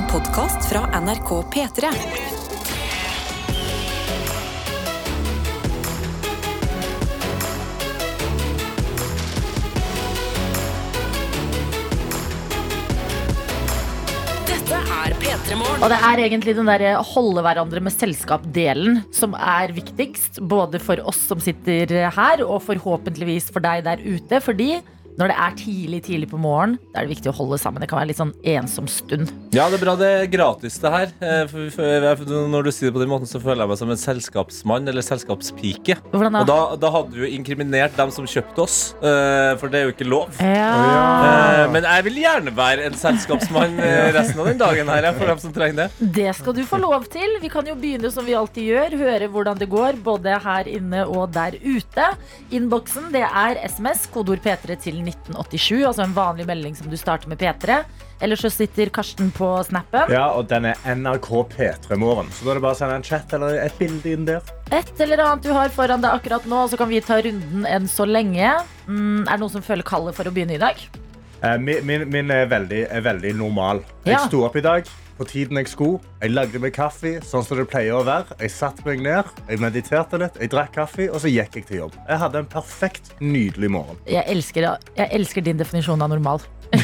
En podkast fra NRK P3. Dette er P3 Morgen. Og det er egentlig den der holde hverandre med selskap-delen som er viktigst. Både for oss som sitter her, og forhåpentligvis for deg der ute. Fordi når det er tidlig tidlig på morgen, da er det viktig å holde sammen. Det kan være litt sånn ensom stund. Ja, det er bra det er gratis, det her. Eh, For, for, når du sier det på den måten, så føler jeg meg som en selskapsmann eller selskapspike. Hvordan da? Og da, da hadde du jo inkriminert dem som kjøpte oss, eh, for det er jo ikke lov. Ja. Eh, Men jeg vil gjerne være en selskapsmann eh, resten av den dagen her, for dem som trenger det. Det skal du få lov til. Vi kan jo begynne som vi alltid gjør. Høre hvordan det går, både her inne og der ute. Innboksen det er SMS, kodeord P3 til 1987. Altså en vanlig melding som du starter med P3. Eller så sitter Karsten på snappen. Ja, og den er NRK P3 Morgen. Så da er det bare å sende en chat eller et bilde inn der. Et eller annet du har foran deg akkurat nå, så kan vi ta runden enn så lenge. Mm, er det noen som føler kallet for å begynne i dag? Eh, min, min, min er, veldig, er veldig normal. Jeg sto opp i dag på tiden jeg skulle. Jeg lagde meg kaffe, sånn som det pleier å være. Jeg satte meg ned, jeg mediterte litt, jeg drakk kaffe, og så gikk jeg til jobb. Jeg hadde en perfekt, nydelig morgen. Jeg elsker, jeg elsker din definisjon av normal.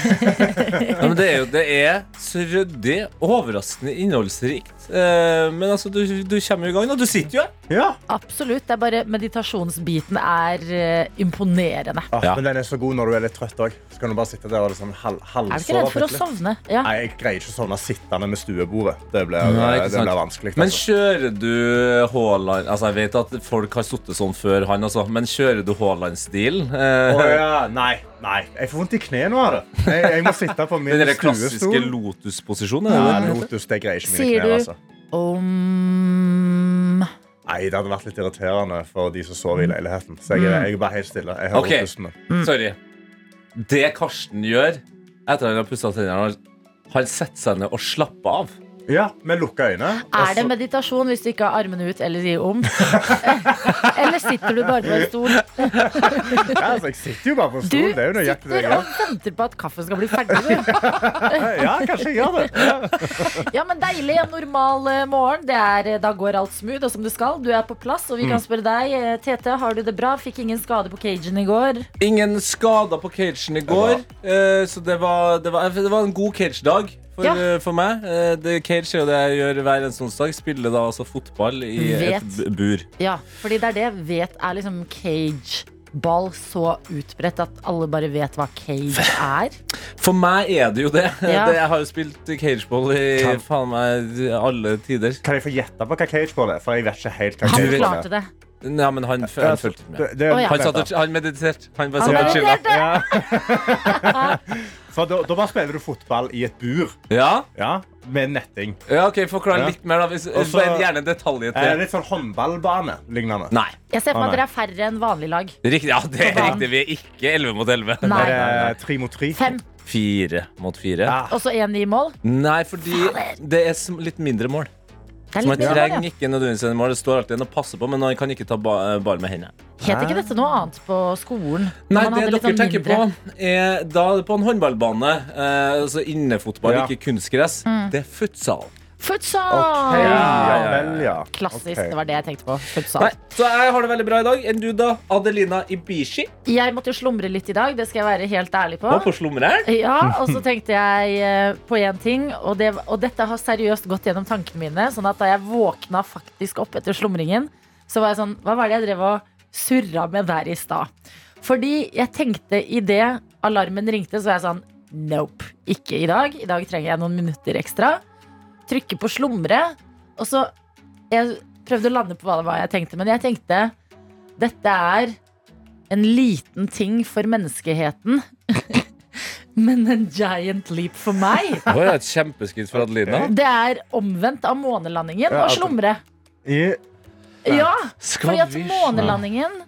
Ja, men det er jo det er så ryddig, overraskende innholdsrikt. Eh, Men altså, du, du kommer jo i gang, og du sitter jo her. Ja. Absolutt. Det er bare meditasjonsbiten er eh, imponerende. Ah, Ja. Men den er så god når du er litt trøtt òg. Så kan du bare sitte der og liksom hal Er du ikke redd for å sovne? Ja. Nei, jeg greier ikke å sovne sittende med stuebordet. Det blir, Nei, ikke det sant. blir vanskelig. Men altså. kjører du Haaland Altså, jeg vet at folk har sittet sånn før han, altså, men kjører du Haaland-stilen? Eh, Å, ja. Nei, nei. Jeg får vondt i kneet nå av det. Jeg, jeg må sitte på min Den der klassiske stuestol. Lotus-posisjonen? Ja, er det det? Lotus, det greier ikke mine Sier knær. du- Altså. Om Nei, Det hadde vært litt irriterende for de som sover i leiligheten. Så jeg, er- jeg er bare helt stille. Jeg hører Ok. pusten min. Sorry. Det Karsten gjør etter at han har pussa tennene, han- han setter seg ned og slapper av. Ja, med lukka øyne. Er det meditasjon hvis du ikke har armene ut eller sier om? eller sitter du bare på en stol? ja, altså, jeg sitter jo bare på en Du stol. Det er jo nøyaktig det sitter og venter på at kaffen skal bli ferdig. du. Ja, kanskje jeg gjør det. Ja, men Deilig. En normal eh, morgen. Det er, eh, da går alt smooth og som det skal. Du er på plass, og vi Mm. kan spørre deg. eh, Tete, har du det bra? Fikk ingen skade på cagen i går? Ingen skader på cagen i går, eh, så det var, det var, det var en god cage-dag. For, Ja. eh, for meg. Eh, Det, cage er jo det jeg gjør hver eneste onsdag. Spiller da altså fotball i et Vet. et bur. Ja, fordi det er det vet er liksom cageball så utbredt at alle bare vet hva cage er. For meg er det jo det. Ja. det jeg har jo spilt cageball i Kan- faen meg alle tider. Kan jeg få gjette på hva cageball er? For jeg vet ikke helt hva Han klarte det. Ja, men han, han fulgte med. det- det- ja. Han, satt og, han mediterte. Han bare Han satt og chilla. For da, da bare spiller du fotball i et bur. Ja? Ja, med netting. ja, ok, Forklar litt mer, da. Hvis, Også, gjerne detaljer Eh, til. litt sånn håndballbane lignende. Nei. Jeg ser for meg at dere er færre enn vanlig lag. Riktig, ja, det er riktig. Vi er ikke 11 mot 11. Nei. Det Er tre mot tre? Fem, Fire mot fire. Ja. og så én i mål. Nei, fordi det er litt mindre mål. Så man trenger ja. ikke nødvendigvis en mål. Det står alltid en å passe på, men man kan ikke ta ba ball med hendene. Het ikke dette noe annet på skolen? Nei, det dere sånn tenker mindre- på, er da på en håndballbane, eh, altså innefotball, Ja. ikke kunstgress, Mm. det er futsal. Futsal! Okay, Ja, vel, ja. Klassisk. Okay. Det var det jeg tenkte på. Futsal. Nei, så jeg har det veldig bra i dag. Enn du, da? Adelina Ibishi? Jeg måtte jo slumre litt i dag, det skal jeg være helt ærlig på. Og på slumreren? Ja, og så tenkte jeg eh, på én ting, og, det, og dette har seriøst gått gjennom tankene mine. Sånn at da jeg våkna faktisk opp etter slumringen, så var jeg sånn Hva var det jeg drev og surra med der i stad? Fordi jeg tenkte idet alarmen ringte, så var jeg sånn Nope. Ikke i dag. I dag trenger jeg noen minutter ekstra. Trykke på slumre. Og så Jeg prøvde å lande på hva det var jeg tenkte, men jeg tenkte dette er en liten ting for menneskeheten. Men en giant leap for meg. Det var et kjempeskritt for Adelina. Det er omvendt av månelandingen Ja, og slumre. I, Ja, for fordi at månelandingen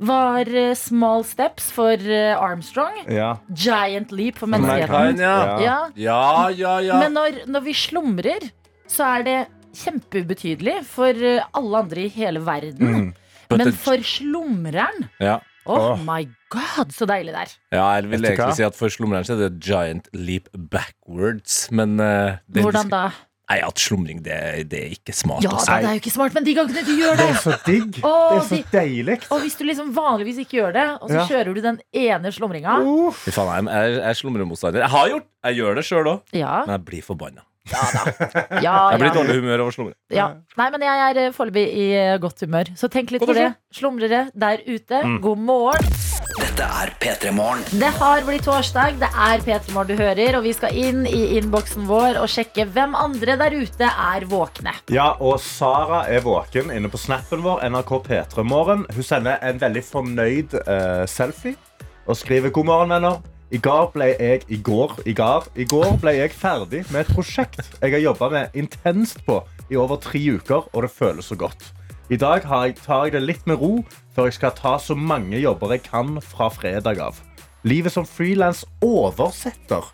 var eh, small steps for eh, Armstrong. ja. Giant leap for menneskeheten. ja. Ja. Ja, ja, ja. Men når, når vi slumrer, så er det kjempeubetydelig for eh, alle andre i hele verden. Mm. Men for slumreren ja. Oh my god, så deilig det er. Ja, jeg vil egentlig si at for slumreren så er det giant leap backwards, men uh, det- Hvordan da? Nei, at slumring, det, det er ikke smart. Ja, det er jo ikke smart, men de gangene du gjør Det det er så digg. Å, Det er så de- deilig. Og hvis du liksom vanligvis ikke gjør det, og så Ja. kjører du den ene slumringa. Fy faen, jeg er, jeg er slumremotstander. Jeg har gjort Jeg gjør det sjøl òg, Ja, men jeg blir forbanna. ja, Jeg blir i ja. dårlig humør over slumring. ja. Nei, men jeg er eh, foreløpig i godt humør. Så tenk litt på det. Slumrere der ute, god morgen. Dette er P3 Morgen. Det har blitt torsdag, det er P3 Morgen du hører, og vi skal inn i innboksen vår og sjekke hvem andre der ute er våkne. Ja, og Sara er våken inne på snappen vår, NRK P3 Morgen. Hun sender en veldig fornøyd eh, selfie og skriver god morgen, venner. I går ble jeg i går, i går, i går ble jeg ferdig med et prosjekt jeg har jobba med intenst på i over tre uker, og det føles så godt. I dag tar jeg det litt med ro før jeg skal ta så mange jobber jeg kan fra fredag av. Livet som frilans oversetter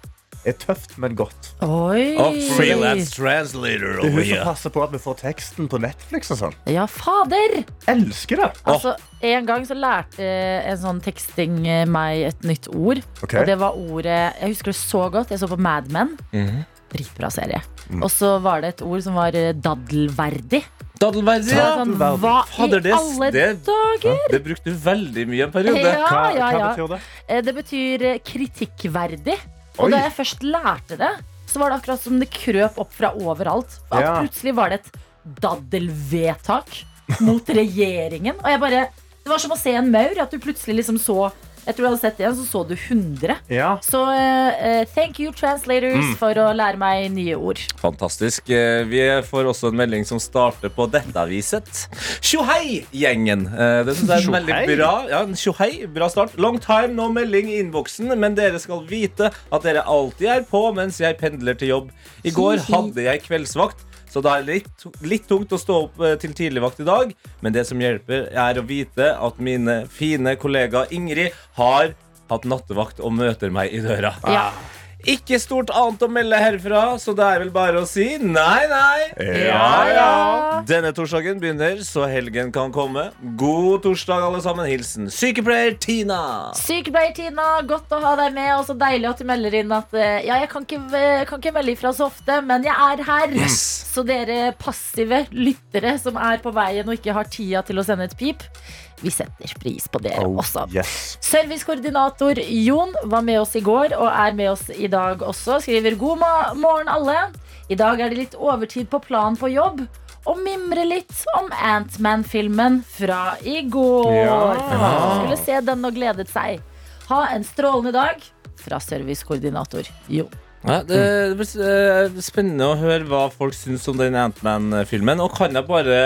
er tøft, men godt. Oi! Og freelance translator Det er over hun som here. passer på at vi får teksten på Netflix og sånn. Ja, fader! Elsker det! Altså, En gang så lærte en sånn teksting eh, meg et nytt ord. Ok. Og det var ordet Jeg husker det så godt. Jeg så på Mad Men. Mhm. Dritbra serie. Og så var det et ord som var eh, daddelverdig. Daddelverdig, ja. hva Fader, i det- alle det- dager? Det brukte du veldig mye en periode. Ja, Hva, ja, hva ja. betyr det? Eh, Det betyr eh, kritikkverdig. Og Oi. da jeg først lærte det, så var det akkurat som det krøp opp fra overalt. At Ja. plutselig var det et daddelvedtak mot regjeringen. Og jeg bare Det var som å se en maur. At du plutselig liksom så Jeg tror du hadde sett igjen, så så du 100. Ja. Så eh, thank you, translators, Mm. for å lære meg nye ord. Fantastisk. Eh, Vi får også en melding som starter på dette aviset. Tjohei-gjengen. Det syns jeg er en veldig bra ja, tjohei, bra start. Long time, no melding i innboksen, men dere skal vite at dere alltid er på mens jeg pendler til jobb. I går hadde jeg kveldsvakt. Så det er litt, litt tungt å stå opp eh, til tidligvakt i dag, men det som hjelper, er å vite at mine fine kollega Ingrid har hatt nattevakt og møter meg i døra. Ja. Ikke stort annet å melde herfra, så det er vel bare å si nei, nei. Ja, ja. Denne torsdagen begynner, så helgen kan komme. God torsdag, alle sammen. Hilsen sykepleier Tina. Sykepleier Tina, godt å ha deg med. Og så deilig at du melder inn at eh, Ja, jeg kan ikke, eh, kan ikke melde ifra så ofte, men jeg er her. Så dere passive lyttere som er på veien og ikke har tida til å sende et pip, vi setter pris på dere Oh, også. yes. Servicekoordinator Jon var med oss i går og er med oss i dag også. Skriver god morgen, alle. I dag er det litt overtid på plan på jobb. Og mimre litt om Antman-filmen fra i går. Ja. Skulle se den og gledet seg. Ha en strålende dag fra servicekoordinator Jon. Ja, det blir eh, spennende å høre hva folk syns om den Antman-filmen. Og kan jeg bare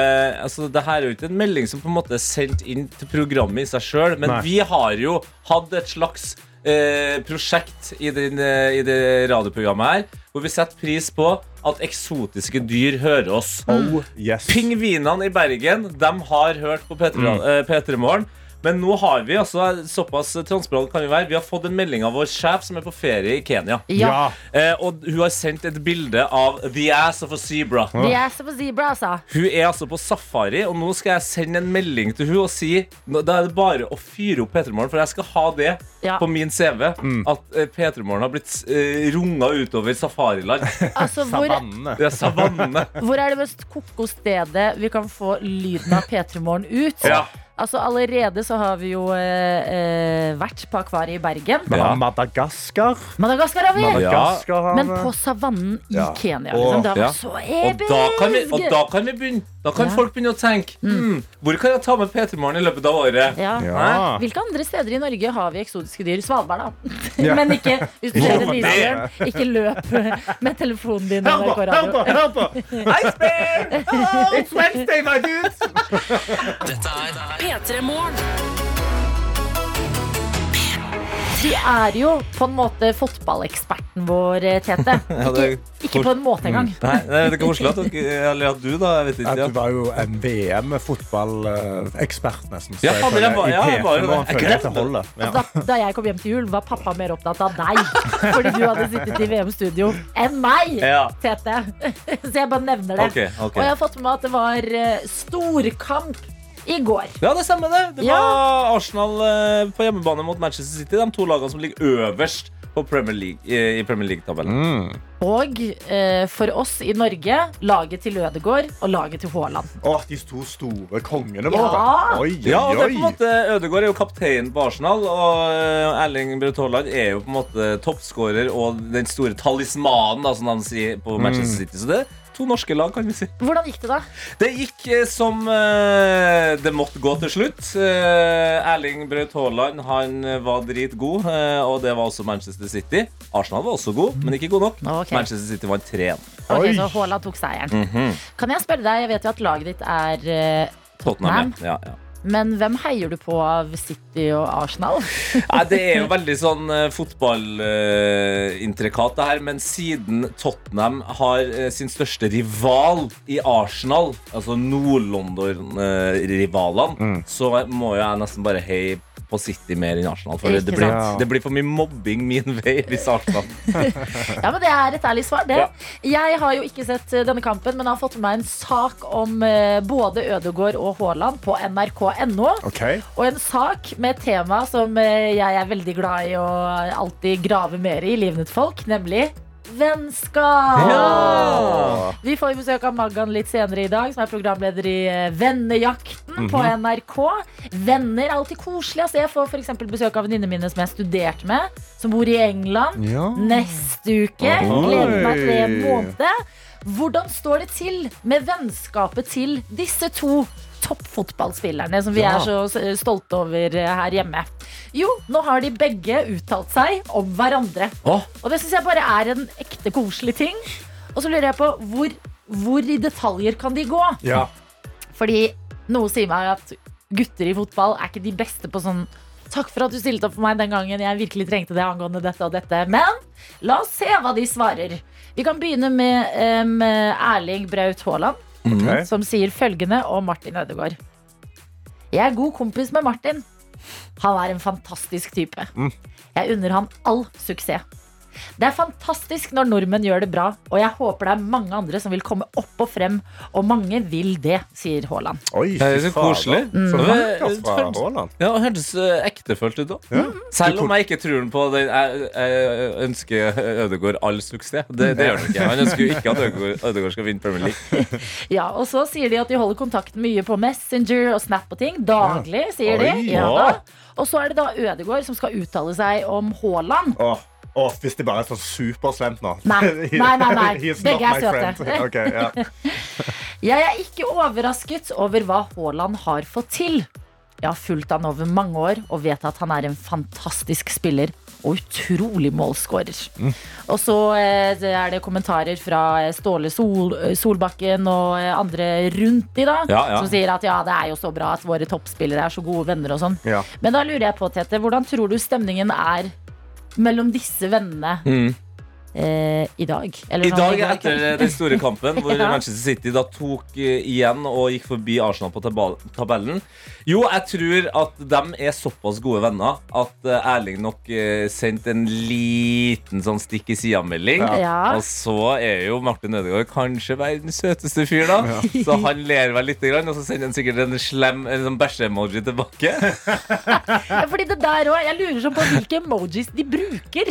altså, Det her er jo ikke en melding som på en måte er sendt inn til programmet i seg sjøl, men Nei. vi har jo hatt et slags eh, prosjekt i, den, eh, i det radioprogrammet her, hvor vi setter pris på at eksotiske dyr hører oss. Oh, yes. Pingvinene i Bergen De har hørt på P3 Mm. eh, P3 Morgen. Men nå har vi altså såpass transparent kan vi være Vi har fått en melding av vår sjef som er på ferie i Kenya. Ja. Eh, og hun har sendt et bilde av the ass of a zebra. The ass of a zebra, altså. Hun er altså på safari, og nå skal jeg sende en melding til hun og si Da er det bare å fyre opp P3 Morgen, for jeg skal ha det Ja. på min CV. At eh, P3 Morgen har blitt eh, runga utover safariland. altså hvor, Savannene. Det er savannene. hvor er det mest koko stedet vi kan få lyden av P3 Morgen ut? Ja. Altså Allerede så har vi jo eh, eh, vært på akvariet i Bergen. Vi Ja. Madagaskar. Madagaskar har vi! Madagaskar har Men på savannen i Ja. Kenya. Liksom. Det var Ja. så Og da kan vi, og da kan vi begynne. Da kan Ja. folk begynne å tenke mm, Hvor kan jeg ta med P3 Morgen i løpet av året? Ja. Ja. Hvilke andre steder i Norge har vi eksotiske dyr? Svalbard, da. Ja. Men ikke hvis du ser en isbjørn. Ikke løp med telefonen din. Hør på, hør på, hør på! Iceberg! Oh, It's Wednesday, my dudes! Dette er P3 De er jo på en måte fotballeksperten vår, eh, Tete. Ja, det- Ikke, ikke på en måte engang. Nei, det er koselig at Eller at du, da. Jeg vet Ja, ikke. du var jo en VM-fotballekspert, nesten. Så Ja, jeg jeg var- ja, jeg var jo det. Jeg jeg holder. Ja. Da, da jeg kom hjem til jul, var pappa mer opptatt av deg fordi du hadde sittet i VM-studio, enn meg, Tete. Så jeg bare nevner det. Okay, okay. Og jeg har fått med meg at det var eh, storkamp i går. Ja, det stemmer det. Det Ja. var Arsenal eh, på hjemmebane mot Manchester City. De to lagene som ligger øverst på Premier League, i i Premier League-tabellen. Mm. Og eh, for oss i Norge, laget til Ødegaard og laget til Haaland. Åh, de to store kongene Ja. Oi, Oi, Ja, og det er på en måte Ødegaard er jo kaptein på Arsenal, og eh, Erling Braut Haaland er jo på en måte toppskårer og den store talismanen, da, som de sier på Manchester City. Så det to norske lag, kan vi si. Hvordan gikk det da? Det gikk eh, som eh, det måtte gå til slutt. Eh, Erling Braut Haaland han var dritgod, og det var også Manchester City. Arsenal var også god, men ikke god nok. Okay. Manchester City vant 3-1. Ok, Så Haaland tok seieren. Mhm. Kan jeg spørre deg, jeg vet jo at laget ditt er Tottenham. ja. Ja, ja. Men hvem heier du på av City og Arsenal? Nei, det er jo veldig sånn uh, fotballintrikat, det her. Men siden Tottenham har eh, sin største rival i Arsenal, altså Nord-London-rivalene, så må jo jeg nesten bare heie på City mer enn Arsenal. For det, blir, det blir for mye mobbing min vei hvis Arsenal Ja, men Det er et ærlig svar. det Ja. Jeg har jo ikke sett eh, denne kampen, men har fått med meg en sak om eh, både Ødegaard og Haaland på nrk.no. Okay. Og en sak med et tema som eh, jeg er veldig glad i å alltid grave mer i i livet til folk, nemlig vennskap. Ja! Vi får besøk av Maggan litt senere i dag, som er programleder i eh, Vennejakten på NRK. Venner er alltid koselig. Altså, jeg får for besøk av venninnene mine som jeg studerte med, som bor i England. Ja. Neste uke. Oi. Gleder meg til en måned. Hvordan står det til med vennskapet til disse to toppfotballspillerne som vi Ja. er så stolte over eh, her hjemme? Jo, nå har de begge uttalt seg om hverandre. Åh, Og det syns jeg bare er en ekte koselig ting. Og så lurer jeg på hvor, hvor i detaljer kan de gå? Ja. Fordi noe sier meg at gutter i fotball er ikke de beste på sånn Takk for at du stilte opp for meg den gangen jeg virkelig trengte det angående dette og dette. Men la oss se hva de svarer. Vi kan begynne med med Erling Braut Haaland, Ok. som sier følgende om Martin Ødegaard. Jeg er god kompis med Martin. Han er en fantastisk type. Mm. Jeg unner han all suksess. Det er fantastisk når nordmenn gjør det bra, og jeg håper det er mange andre som vil komme opp og frem, og mange vil det, sier Haaland. Oi, Det er så koselig. Mm. Det- Haaland. Ja, det hørtes eh, ektefølt ut òg. Ja. Selv om jeg ikke tror på det. Jeg, jeg ønsker Ødegaard all suksess. Det, det gjør han ikke. Han ønsker jo ikke at Ødegaard, Ødegaard skal vinne Premier League. Ja, og så sier de at de holder kontakten mye på Messenger og Snap og ting. Daglig, sier de. Ja, da. Og så er det da Ødegaard som skal uttale seg om Haaland. Åh, åh, hvis det bare er sånn superslemt nå. Nei, nei, nei, nei. Begge er søte. Okay, yeah. Jeg er ikke overrasket over hva Haaland har fått til. Jeg har fulgt han over mange år og vet at han er en fantastisk spiller og utrolig målskårer. Mm. Og så eh, er det kommentarer fra eh, Ståle Sol, Solbakken og eh, andre rundt de, da. Ja, ja. Som sier at ja, det er jo så bra at våre toppspillere er så gode venner og sånn. Ja. Men da lurer jeg på, Tete, hvordan tror du stemningen er mellom disse vennene Mm. Eh, i dag? Eller I dag, etter den store kampen, hvor Ja. Manchester City da tok eh, igjen og gikk forbi Arsenal på tabellen Jo, jeg tror at de er såpass gode venner at eh, Erling nok eh, sendte en liten sånn stikk i sida-melding. Ja. Og så er jo Martin Ødegaard kanskje verdens søteste fyr, da. Så han ler vel litt, grann, og så sender han sikkert en slem en sånn bæsje-emoji tilbake. Ja, fordi det der også, Jeg lurer sånn på hvilke emojis de bruker.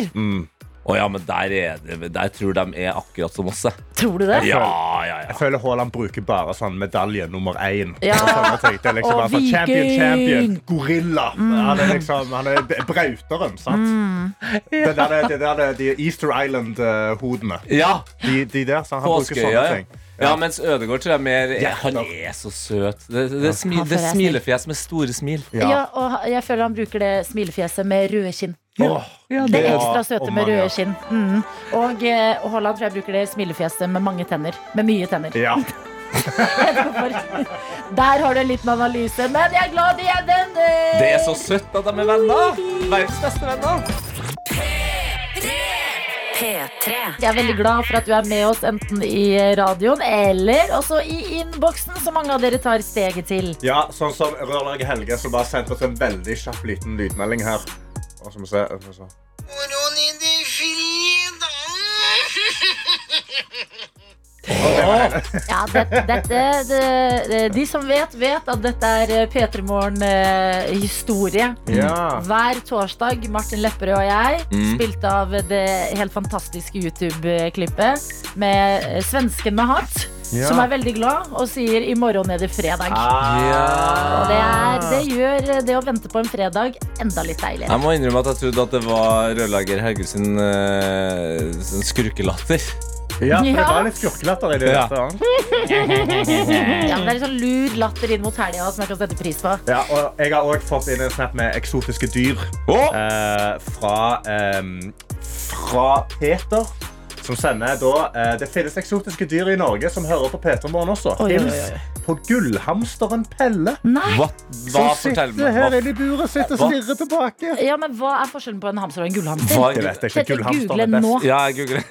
Å ja, men der, er det, der tror de er akkurat som oss. jeg. Tror du det? Ja, ja, ja. Jeg føler Haaland bruker bare sånn medalje nummer én. Ja. Sånne ting. Det er liksom Og bare sånn champion, viking. champion, gorilla. Han er liksom han er b- brauteren, sant? Mm. Det der, er- det der er de Easter Island-hodene. ja. De, de der, sant? Han bruker Påskeøya, sånne ja. ting. Ja, mens Ødegaard tror jeg mer Ja, Han er så søt. Det, det, det, smi, Han det smilefjes med store smil. Ja. Ja. og ha- jeg føler han bruker det smilefjeset med røde kinn. Åh, Det er ekstra søte med røde skinn. Mm. Og, eh, og Haaland tror jeg bruker det smilefjeset med mange tenner. Med mye tenner. Ja. Der har du en liten analyse. Men jeg er glad de er venner! Det er så søtt at de er venner! Verdens beste venner. P3. Jeg er veldig glad for at du er med oss enten i radioen eller også i innboksen, så mange av dere tar steget til. ja, sånn som Rørlager Helge, som bare sendte oss en veldig kjapp liten lydmelding her. Og så må vi se. så må vi se. Ja, det, dette det, det, De som vet, vet at dette er eh, P3 Morgen-historie. Ja. Hver torsdag, Martin Lepperød og jeg Mm. spilte av det helt fantastiske YouTube-klippet med eh, svensken med hatt, Ja. som er veldig glad og sier 'i morgen er det fredag'. Ah. Og det, er, det gjør eh, det å vente på en fredag enda litt deiligere. Jeg må innrømme at jeg trodde at det var rørlegger Helge sin, uh, sin skurkelatter. Ja, for det var litt skurkelatter i det. Ja. Ja, det er litt sånn lur latter inn mot helga som jeg kan sette pris på. Ja, og jeg har også fått inn en snap med eksotiske dyr oh! eh, fra, ehm, fra Peter. Som sender da eh, Det finnes eksotiske dyr i Norge som hører på Peter Morgen også. Oi, oi, oi, Hils oi. på gullhamsteren Pelle. Nei! Hva, hva Som fortell sitter meg her inne i buret sitt og Hva? stirrer tilbake. Ja, men Hva er forskjellen på en hamster og en gullhamster? hva Jeg vet ikke. Gullhamsteren google er best. nå. Ja, jeg googler.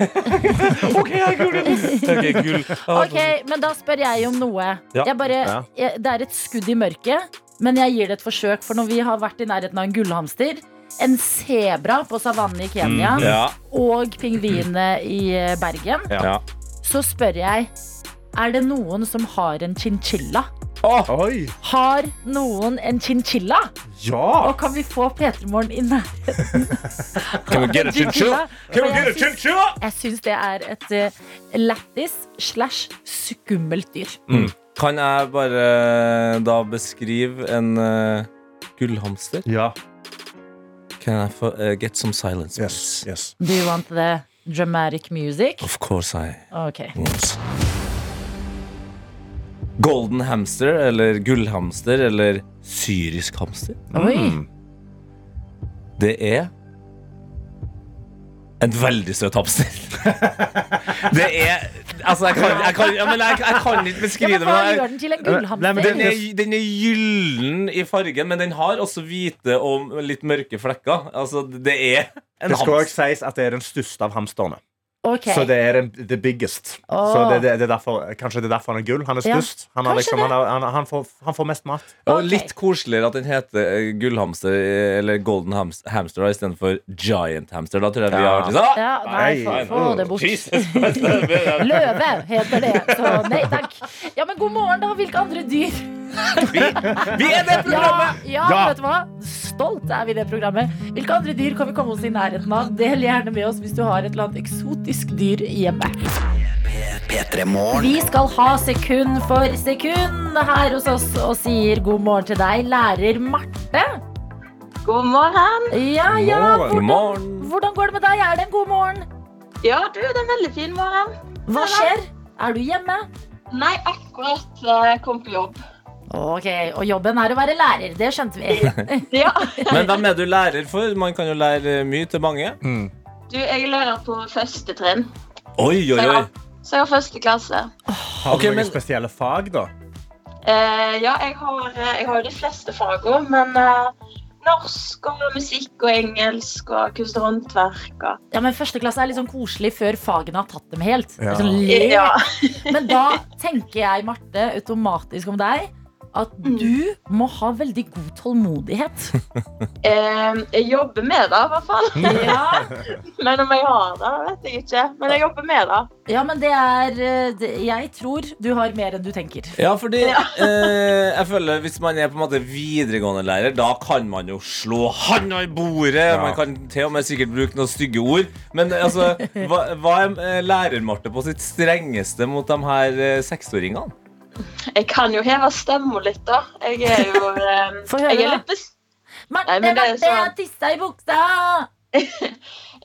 OK, jeg googler. Ok, gull. Ok, men da spør jeg om noe. Ja. Jeg bare, Ja. jeg, det er et skudd i mørket, men jeg gir det et forsøk. For når vi har vært i nærheten av en gullhamster, en sebra på savannen i Kenya Mm, Ja, og pingvinene i eh, Bergen, ja. så spør jeg er det noen som har en chinchilla. Oi! Har noen en chinchilla? Ja! Og kan vi få P3 Morgen i nærheten? Can we get a chinchilla? Can we get a jeg syns- chinchilla? Jeg syns det er et uh, lættis slash skummelt dyr. Mm. Kan jeg bare da beskrive en eh, gullhamster? Ja. Can I få, uh, get some silence? Yes. yes. Do you want the dramatic music? Of course I Ok. want. Golden hamster eller gullhamster eller syrisk hamster. Oi. Mm. Det er en veldig søt hamster. Det er Altså, jeg kan, jeg kan, ja, men jeg, jeg kan ikke Ja, beskrive det. hva Men jeg, gjør den til en Nei, men gullhamster? den, er, den er gyllen i fargen, men den har også hvite og litt mørke flekker. Altså, det er en Det skal hamster. også sies at det er den største av hamsterne. Ok. Så det er den, the biggest. Oh. Så det, det, det er derfor, kanskje det er derfor han er gull. Han er Ja. Han, har liksom, han, har- han, han, får, han får mest mat. Og litt koseligere at den heter eh, gullhamster eller golden hams- hamster istedenfor giant hamster. Da tror jeg vi har liksom, Ja, nei, få, det bort. Løve heter det. Så nei takk. Ja, men god morgen, da. Hvilke andre dyr? vi, vi er det programmet! ja, Ja. vet du hva? Stolt er vi det programmet. Hvilke andre dyr kan vi komme oss i nærheten av? Del gjerne med oss hvis du har et eller annet eksotisk dyr hjemme. Vi skal ha sekund for sekund her hos oss og sier god morgen til deg, lærer Marte. God morgen. Ja, ja. Hvordan, Hvordan går det med deg? Er det en god morgen? Ja, du, det er en veldig fin morgen. Hva skjer? Er du hjemme? Nei, akkurat jeg kom på jobb. Ok, Og jobben er å være lærer. Det skjønte vi. Ja. Men hvem er du lærer for? Man kan jo lære mye til mange. Du, jeg er lærer på første trinn. Oi, oi, oi. så jeg har første klasse. Har du du noen men- spesielle fag, da? Eh, ja, jeg har, eh, jeg har de fleste fagene, men eh, norsk og musikk og engelsk og kunst og håndverk og Ja, men Første klasse er litt sånn koselig før fagene har tatt dem helt. Ja. Sånn. Ja. Men da tenker jeg, Marte, automatisk om deg at du må ha veldig god tålmodighet. Eh, jeg jobber med det, i hvert fall. Ja, Men om jeg har det, vet jeg ikke. Men jeg jobber med det. ja men det er eh, det, Jeg tror du har mer enn du tenker. Ja, fordi eh, jeg føler Hvis man er på en måte videregående lærer, da kan man jo slå handa i bordet. Ja. Man kan til og med sikkert bruke noen stygge ord. Men altså, hva, hva er eh, lærer-Marte på sitt strengeste mot de her eh, seksåringene? Jeg kan jo heve stemmen litt, da. Jeg er jo um, Få høre, jeg er litt bes Marte, Nei, Marte, det Marte, jeg sånn- har tissa i buksa!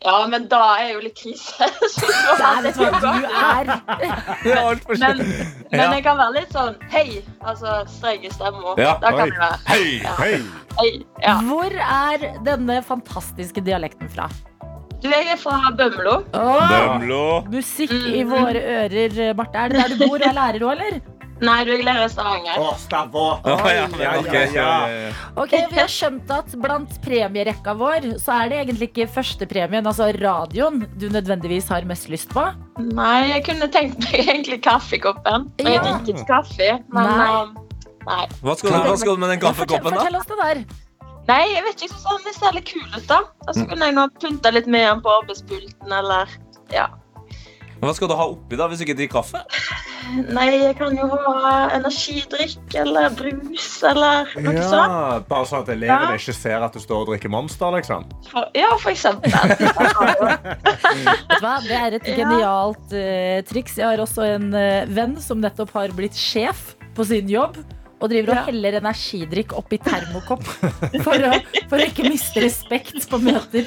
Ja, men da er jo litt krise. Du hva du er? Men, men Ja. jeg kan være litt sånn hei, altså streng i stemmen. Ja, da kan jeg være Hei! Hei! hei. Ja. Hvor er denne fantastiske dialekten fra? Du, jeg er fra Bømlo. Åh, Bømlo. musikk i våre ører, Marte. Er det der du bor og er lærer òg, eller? Nei, du, er glad i Stavanger. Å! Å, ja, Ja, okay. ja, ja. Ok, Vi har skjønt at blant premierekka vår så er det egentlig ikke førstepremien, altså radioen, du nødvendigvis har mest lyst på. Nei, jeg kunne tenkt meg egentlig kaffekoppen. Og jeg drikker ikke kaffe. Men Nei. um, nei. Hva skal, du, hva skal du med den kaffekoppen, da? fortell oss det der. nei, jeg vet ikke. Sånn det ser litt kul ut, da. Og så kunne jeg nå pynta litt med den på arbeidspulten, eller ja. Hva skal du ha oppi da, hvis du ikke drikker kaffe? Nei, jeg kan jo ha energidrikk eller brus eller noe sånt. Bare sånn at elevene Ja. ikke ser at du står og drikker Monster. liksom. For, ja, for eksempel. Vet du hva? Det er et genialt uh, triks. Jeg har også en uh, venn som nettopp har blitt sjef på sin jobb. Og driver og Ja. heller energidrikk oppi termokopp for å, for å ikke miste respekt på møter.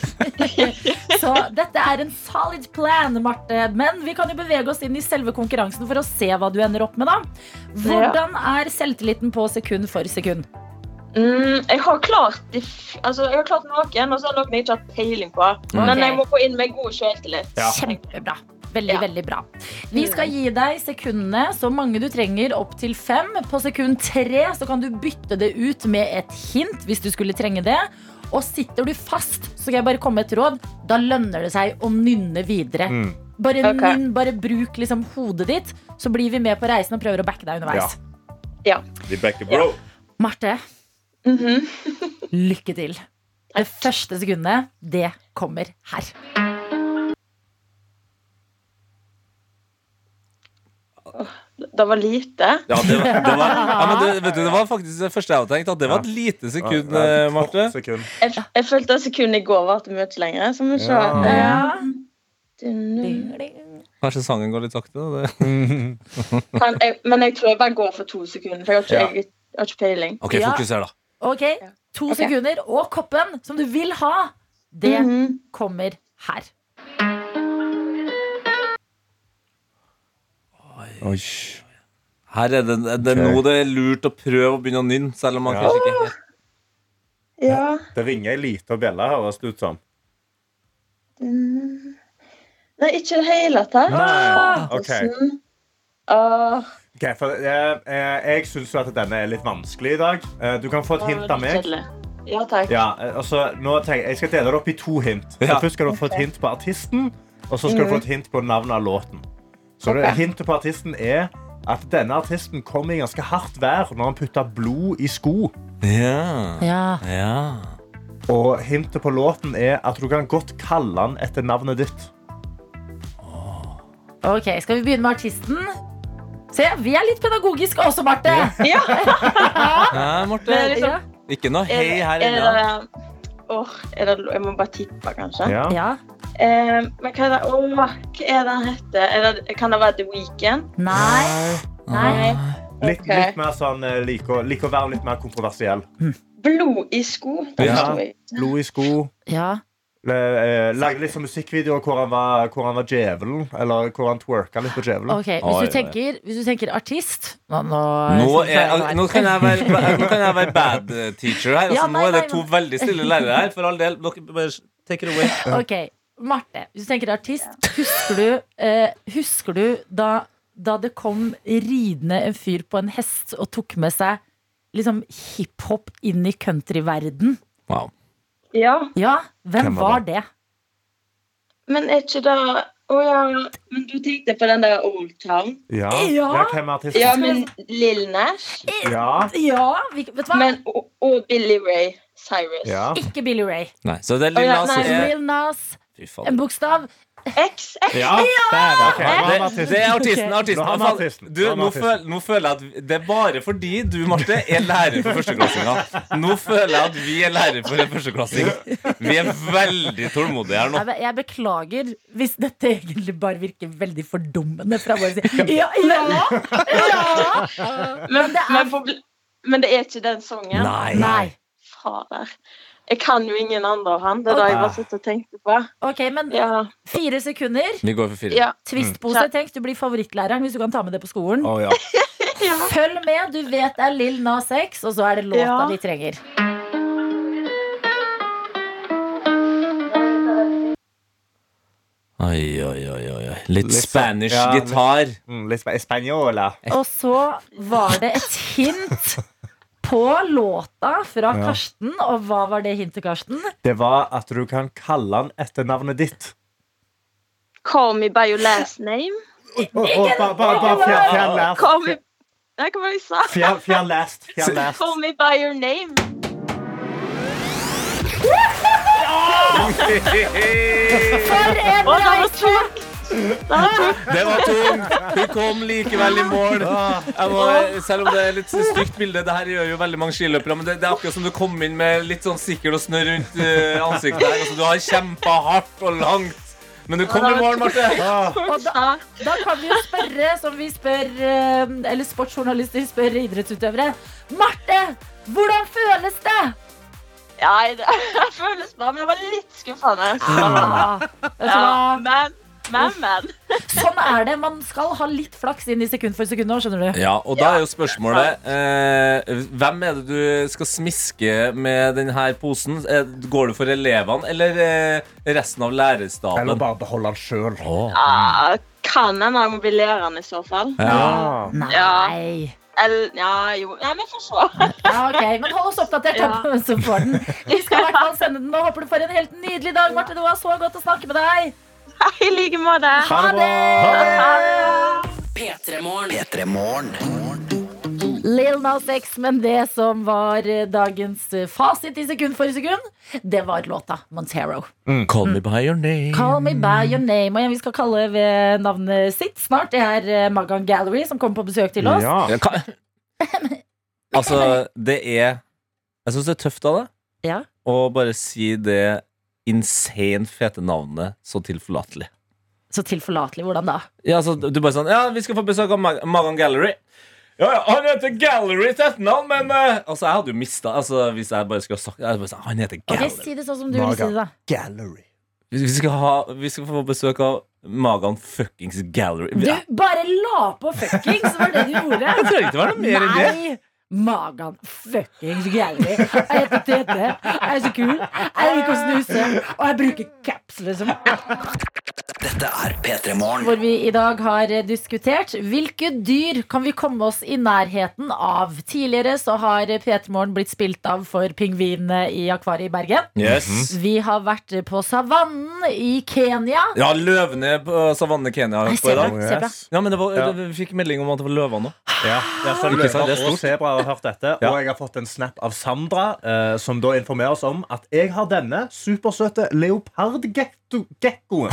Så dette er en solid plan, Marte. Men vi kan jo bevege oss inn i selve konkurransen for å se hva du ender opp med. da Hvordan er selvtilliten på sekund for sekund? Mm, jeg har klart altså, jeg har klart noen, og så har noen jeg ikke har peiling på. Men jeg må gå inn med god selvtillit. Ja. Kjempebra. Veldig, Ja. veldig bra. Vi skal gi deg sekundene, så mange du trenger, opp til fem. På sekund tre så kan du bytte det ut med et hint hvis du skulle trenge det. Og sitter du fast, så skal jeg bare komme med et råd. Da lønner det seg å nynne videre. Mm. Bare okay. nynn, bare bruk liksom hodet ditt, så blir vi med på reisen og prøver å backe deg underveis. Vi backer, bro. Marte, -hmm. lykke til. Det første sekundet, det kommer her. Det var lite. Ja, det var, det, var, ja, men det, vet du, det var faktisk det første jeg hadde tenkt. At det var et lite sekund, Ja, ja, Marte. sekund. Jeg, jeg følte at sekundet i går varte mye lenger. Så vi ser. Ja. Ja. Eh, Kanskje sangen går litt sakte. da, Det. kan jeg, men jeg tror jeg bare går for to sekunder, for jeg har ikke, Ja. jeg, jeg har ikke peiling. Ok, fokuser, da. Ok, to okay. sekunder. Og koppen som du vil ha, det Mhm. kommer her. Oi. Her er det, det er okay. nå det er lurt å prøve å begynne å nynne, selv om man Ja. kanskje ikke er Ja. Det ringer ei lita bjelle, høres det ut som. Mm. Nei, ikke i det hele tatt. Nei, ok. Okay, for jeg eh, Jeg syns jo at denne er litt vanskelig i dag. Eh, du kan få et hint av meg. Ja, takk. Ja, eh, altså, nå tenker, jeg skal dele det opp i to hint. Så Ja. Først skal du få et hint på artisten, og så skal du få et hint på navnet av låten. Så okay. Hintet på artisten er at denne artisten kom i ganske hardt vær når han putta blod i sko. Ja. Ja. ja. Og hintet på låten er at du kan godt kalle han etter navnet ditt. Ok, Skal vi begynne med artisten? Se, vi er litt pedagogiske også, Marte. Ja. ja. Marte? Men liksom, Ikke noe hei her er ennå. er jeg må bare tippe, kanskje. Ja. Ja. Eh, men hva er det Åh, hva er det han heter? Er kan det være The Weeknd? Nei. Nei. Litt, Okay. litt mer sånn eh, Liker like å være litt mer kontroversiell. Blod i sko? Ja. Blod i sko. Ja. Eh, eh, Lagde litt sånn musikkvideoer hvor han var, hvor han var djevelen. Eller hvor han twerka litt på djevelen. Okay, Hvis du tenker, hvis du tenker artist Nå, nå, Nå, jeg er, nå, kan jeg være, nå kan jeg være bad eh, teacher her. Altså, Ja, nå nei, er det to veldig stille lærere her. For all del. Dere bare take it away. Ok, Marte, hvis du tenker artist, husker du, eh, husker du da, da det kom ridende en fyr på en hest og tok med seg liksom hiphop inn i countryverden? Wow. Ja, Ja, hvem Hvem var var det? men er ikke det Å ja, men du tenkte på den der Old Town? Ja. Ja. ja, hvem er artisten? Ja, men Lill Nash? Ja. Ja, vi, vet du hva? Men, og, og Billy Ray Cyrus. ja. Ikke Billy Ray. Nei, så det er Lill Nas. Oh, ja, nei, er Lil Nas, en faen. bokstav. X, X. Ja, Det, det er artisten. Faen, artisten. Du, Nå føl, nå føler jeg at det er bare fordi du, Marte, er lærer for førsteklassinger. Nå føler jeg at vi er lærer for en førsteklassing. Vi er veldig tålmodige her nå. Jeg, jeg beklager hvis dette egentlig bare virker veldig fordummende fra vår side. Ja, ja, ja. Men, det er- men, men det er ikke den sangen? Nei. Nei. Fader. Jeg kan jo ingen andre av han. Det er det jeg bare sitter og tenkte på. Ok, men Ja. fire sekunder. Vi går for fire. ja. Twistpose. Tenk, du blir favorittlæreren hvis du kan ta med det på skolen. Oh, ja. Følg med, du vet det er Lill Nas X, og så er det låta Ja. vi trenger. Oi, oi, oi, oi. Litt Litt spanish ja, gitar. Mm, litt spa- Spanjola. Og så var det et hint på låta fra Ja. Karsten. Og hva var det hintet, Karsten? Det var at du kan kalle han etter navnet ditt. Call me by your last name. Nei, hva var det jeg sa? Fjern, last. Call me by your name. For en reise! Det var tungt! Hun kom likevel i mål. Jeg må, selv om det er litt stygt bilde, det her gjør jo veldig mange skiløpere, men det, det er akkurat som du kom inn med litt sånn sikkel og snørr rundt eh, ansiktet. her. Altså, du har kjempa hardt og langt. Men du kom i mål, Marte. Og da, da kan vi jo spørre, som vi spør eh, Eller sportsjournalister spør idrettsutøvere. Marte, hvordan føles det? Ja, det, føles bra, men jeg var litt skuffende. Ah, Ja, men, men, men. Sånn er det. Man skal ha litt flaks inn i sekund for sekund nå, skjønner du. Ja, og da er jo spørsmålet eh, Hvem er det du skal smiske med denne posen? Eh, Går du for elevene eller eh, resten av lærerstaben? Eller bare beholde den sjøl. Ja, kan hende jeg må bli læreren i så fall. Ja. Nei. Eller, ja, jo. Nei, vi får se. Ja, ok, Men hold oss oppdatert. da, Ja. på hvem som får den. Vi skal i hvert fall sende den nå. Håper du får en helt nydelig dag, Marte. Det var så godt å snakke med deg. I like måte. Ha det! P3morgen. P3 Morgen. Lil Nas X, men det som var eh, dagens eh, fasit i sekund for sekund, det var låta Montero. Call me by your name. Call me by your name. Og en vi skal kalle ved navnet sitt snart. Det er eh, Magan Gallery, som kommer på besøk til oss. Ja. Ja, ka- altså, det er Jeg syns det er tøft av deg Ja. å bare si det insane fete navnet så tilforlatelig. Så tilforlatelig. Hvordan da? Ja, så du bare sånn Ja, vi skal få besøk av Mag Magan Gallery. Ja, ja, Han heter Gallery til etternavn, men uh, Altså, jeg hadde jo mista altså, Hvis jeg bare skulle ha sagt jeg bare sagt, Han heter Gallery. Gallery. Si det sånn som du vil si det, da. Gallery. Vi vi skal, ha, vi skal få besøk av Magan fuckings Gallery. Du bare la på fuckings, var det du gjorde. Jeg trenger ikke være noe mer enn det. Magan fuckings Gallery. Jeg heter Tete. Jeg er så kul. Jeg liker å snuse. Og jeg bruker caps, liksom. Dette er P3 Morgen. Hvor vi i dag har diskutert hvilke dyr kan vi komme oss i nærheten av. Tidligere så har P3 Morgen blitt spilt av for pingvinene i akvariet i Bergen. Yes. Vi har vært på savannen i Kenya. Ja, løvene på savannen i Kenya på i dag. Ja, men det var, Ja. Vi fikk melding om at det var løver nå. Ja, det er så Ikke løver er og sebra har hørt dette. Ja. Og jeg har fått en snap av Sandra, eh, som da informerer oss om at jeg har denne supersøte leopardgekkoen.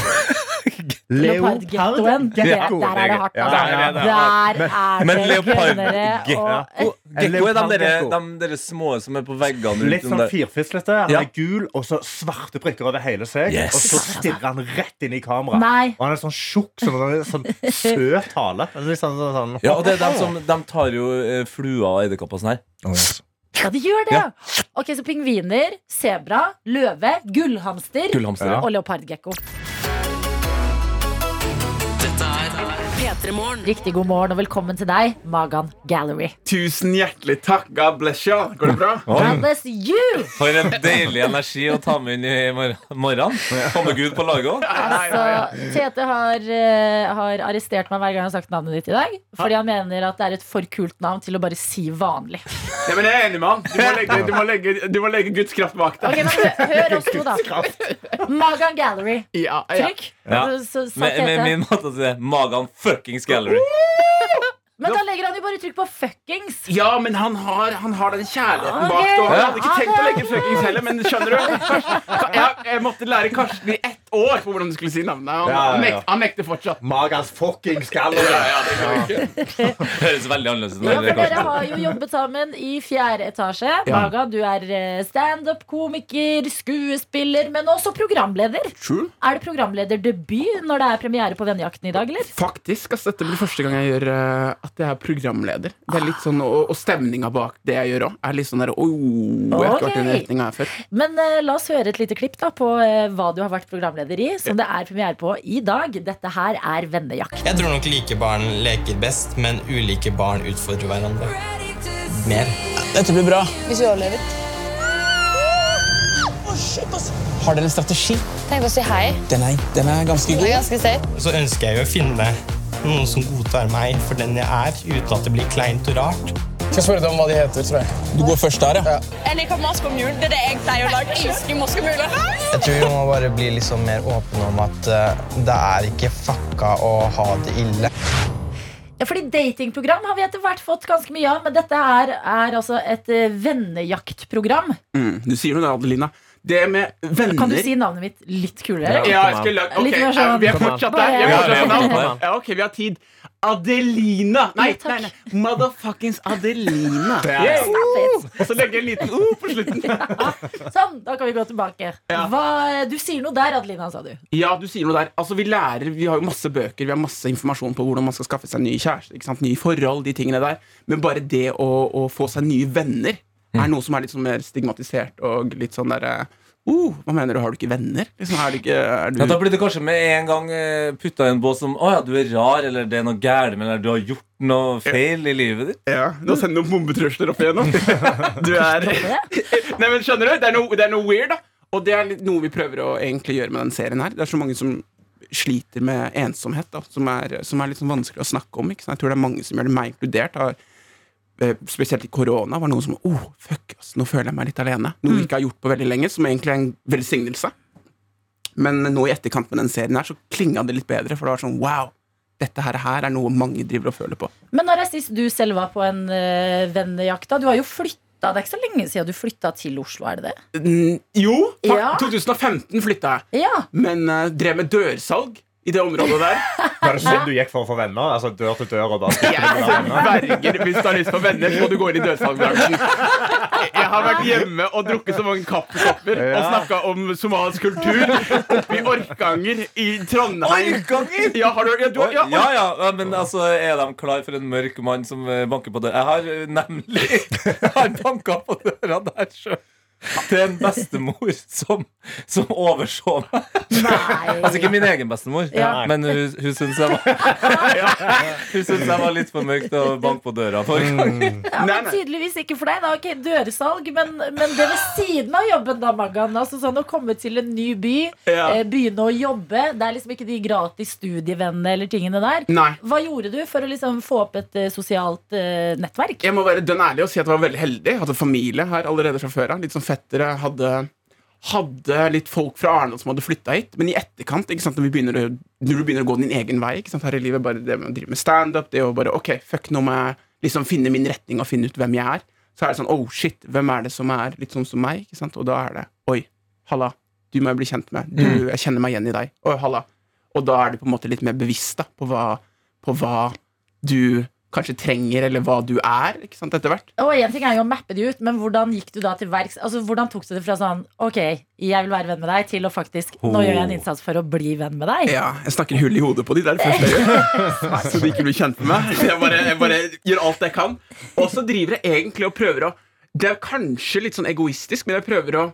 Leopardgettoen. Der, der er det hardt. Altså. ja, ja. Der er Men det kønnere Gekko er de de, de små som er på veggene. Litt sånn firfislete. Han er gul, og så svarte prikker over hele seg. Yes. Og så stirrer han rett inn i kamera. Og han er sånn tjukk, sånn, sånn søt hale. Sånn, sånn, sånn. Ja, og det er dem som De tar jo eh, fluer og edderkopper sånn her. Ja, de gjør det. Ja. Ok, Så pingviner, sebra, løve, gullhamster Gullhamster. Ja. og leopardgekko. Riktig god morgen og velkommen til deg, Magan Gallery. Tusen hjertelig takk. God bless you. Går det bra? God bless you! For en deilig energi å ta med inn i mor morgenen. Kommer Gud på laget òg. Altså, Tete har, eh, har arrestert meg hver gang jeg har sagt navnet ditt i dag. Fordi han mener at det er et for kult navn til å bare si vanlig. Ja, men jeg er enig med han. Du må legge, du må legge, du må legge Guds kraft bak deg. Okay, men hør, hør oss to, da. Magan Gallery. Ja, ja. Trykk. Ja. Så, så, så, Med, med min måte å si det. Magan fuckings gallery. Men da legger han jo bare trykk på fuckings. ja, men han har, han har den kjærligheten bak det. og Jeg hadde ikke Ja, tenkt å legge fuckings heller, men skjønner du? Jeg, jeg måtte lære Karsten i ett år på hvordan du skulle si navnet. Han, Ja, ja, ja. han, nek, han nekter fortsatt. Magas fuckings gallery. Ja, ja, det. Høres veldig annerledes ut. Ja, for Dere har jo jobbet sammen i fjerde etasje. Maga, du er eh, standup-komiker, skuespiller, men også programleder. True. Er det programlederdebut når det er premiere på Vennejakten i dag, eller? Faktisk, Altså, Dette blir første gang jeg gjør eh, at jeg er programleder. Det er litt sånn, Og, og stemninga bak det jeg gjør òg, er litt sånn der oh, Jeg har ikke vært i den retninga her før. Men uh, la oss høre et lite klipp da på uh, hva du har vært programleder i, som det er premiere på i dag. Dette her er Vennejakt. Jeg tror nok like barn leker best, men ulike barn utfordrer hverandre mer. Dette blir bra. Hvis vi overlever. Har dere en strategi? Tenk å si hei. Den er, den er ganske god er ganske safe. Så ønsker jeg jo å finne noen som godtar meg for den jeg er, uten at det blir kleint og rart. Jeg Skal spørre deg om hva de heter, tror jeg. Du går først der, ja. Jeg liker maskomjul. Det er det jeg pleier å lage. Jeg elsker maskomjuler. Jeg tror vi må bare bli liksom mer åpne om at eh, det er ikke fucka å ha det ille. Ja, fordi datingprogram har vi etter hvert fått ganske mye av, men dette er, er altså et eh, vennejaktprogram. Mm, du sier noe der, Adelina. Det med venner Kan du si navnet mitt litt kulere? Ja, jeg skulle lagt Ok, Litt mer sånn- vi er fortsatt der. Er fortsatt Ja, ok, vi har tid. Adelina. Nei, nei, nei. Motherfuckings Adelina. Yeah. Stop. Og så legger jeg en liten uh på slutten. Sånn, da kan vi gå tilbake. Hva, du sier noe der, Adelina, sa du. Ja, du sier noe der. Altså, Vi lærer, vi har jo masse bøker, vi har masse informasjon på hvordan man skal skaffe seg ny kjæreste. ikke sant? Nye forhold, de tingene der. Men bare det å, å få seg nye venner er noe som er litt sånn mer stigmatisert og litt sånn derre uh, Hva mener du, har du ikke venner? Liksom, er du ikke er du... Ja, da blir det kanskje med en gang eh, putta i en bås som Å ja, du er rar, eller det er noe gærent med deg, du har gjort noe feil i livet ditt. Ja, Nå sender du noen bombetrusler opp igjennom. Du er Nei, men skjønner du? Det er noe, det er noe weird, da. Og det er noe vi prøver å egentlig gjøre med den serien her. Det er så mange som sliter med ensomhet, da, som er, som er litt sånn vanskelig å snakke om. Ikke Så Jeg tror det er mange som gjør det, meg inkludert. Har, spesielt i korona var noen som oh, fuck, ass, nå føler jeg meg litt alene. Noe vi ikke har gjort på veldig lenge, som egentlig er en velsignelse. Men nå i etterkant med den serien her, så klinga det litt bedre, for det var sånn wow. Dette her, her er noe mange driver og føler på. Men når er sist du selv var på en øh, vennejakt? da? Du har jo flytta. Det er ikke så lenge siden du flytta til Oslo, er det det? Mm, jo, Ja. 2015 flytta jeg. Ja. Men øh, drev med dørsalg i det området der. Var det sånn du gikk for å få venner? Altså dør til dør og bare Jeg verger hvis du har lyst på venner, så må du gå inn i dørsalgbransjen. Jeg har vært hjemme og drukket så mange kaffekopper og Ja. snakka om somalisk kultur oppe i Orkanger i Trondheim. Orkanger? Ja, har du, ja, du, ja, ja, ja, ja, men altså, er de klar for en mørk mann som eh, banker på døra? Jeg har eh, nemlig Jeg har banka på døra der sjøl. Til en bestemor som, som overså meg. Nei. Altså ikke min egen bestemor, Ja. men hun, hun syntes jeg var Hun syntes jeg var litt for mørkt å banke på døra for. Ja, men tydeligvis ikke for deg. da Ok, Dørsalg, men, men det ved siden av jobben, da, Magan. Altså sånn Å komme til en ny by, Ja. eh, begynne å jobbe. Det er liksom ikke de gratis studievennene eller tingene der. Nei. Hva gjorde du for å liksom få opp et eh, sosialt uh, nettverk? Jeg må være dønn ærlig og si at jeg var veldig heldig. Hadde familie her allerede fra før av. Litt sånn fettere. Hadde, hadde litt folk fra Arendal som hadde flytta hit. Men i etterkant, sant, når, vi begynner, å- når du begynner å gå din egen vei sant, her i livet, bare det med å drive med standup, det å bare OK, fuck, nå må jeg liksom finne min retning og finne ut hvem jeg er. Så er det sånn oh shit, hvem er det som er litt sånn som meg? Ikke sant? Og da er det oi, halla, du må jeg bli kjent med. Du, jeg kjenner meg igjen i deg. Oi, halla. Og da er du på en måte litt mer bevisst da, på hva, på hva du kanskje trenger, eller hva du er, ikke sant, etter hvert. Og en ting er jo å mappe de ut, men hvordan gikk du da til verks? Altså, hvordan tok du det fra sånn Ok, jeg vil være venn med deg, til å faktisk Nå gjør jeg en innsats for å bli venn med deg? Ja, jeg snakker hull i hodet på de der første. Så de ikke blir kjent med meg. Jeg bare, jeg bare gjør alt jeg kan. Og så driver jeg egentlig og prøver å Det er kanskje litt sånn egoistisk, men jeg prøver å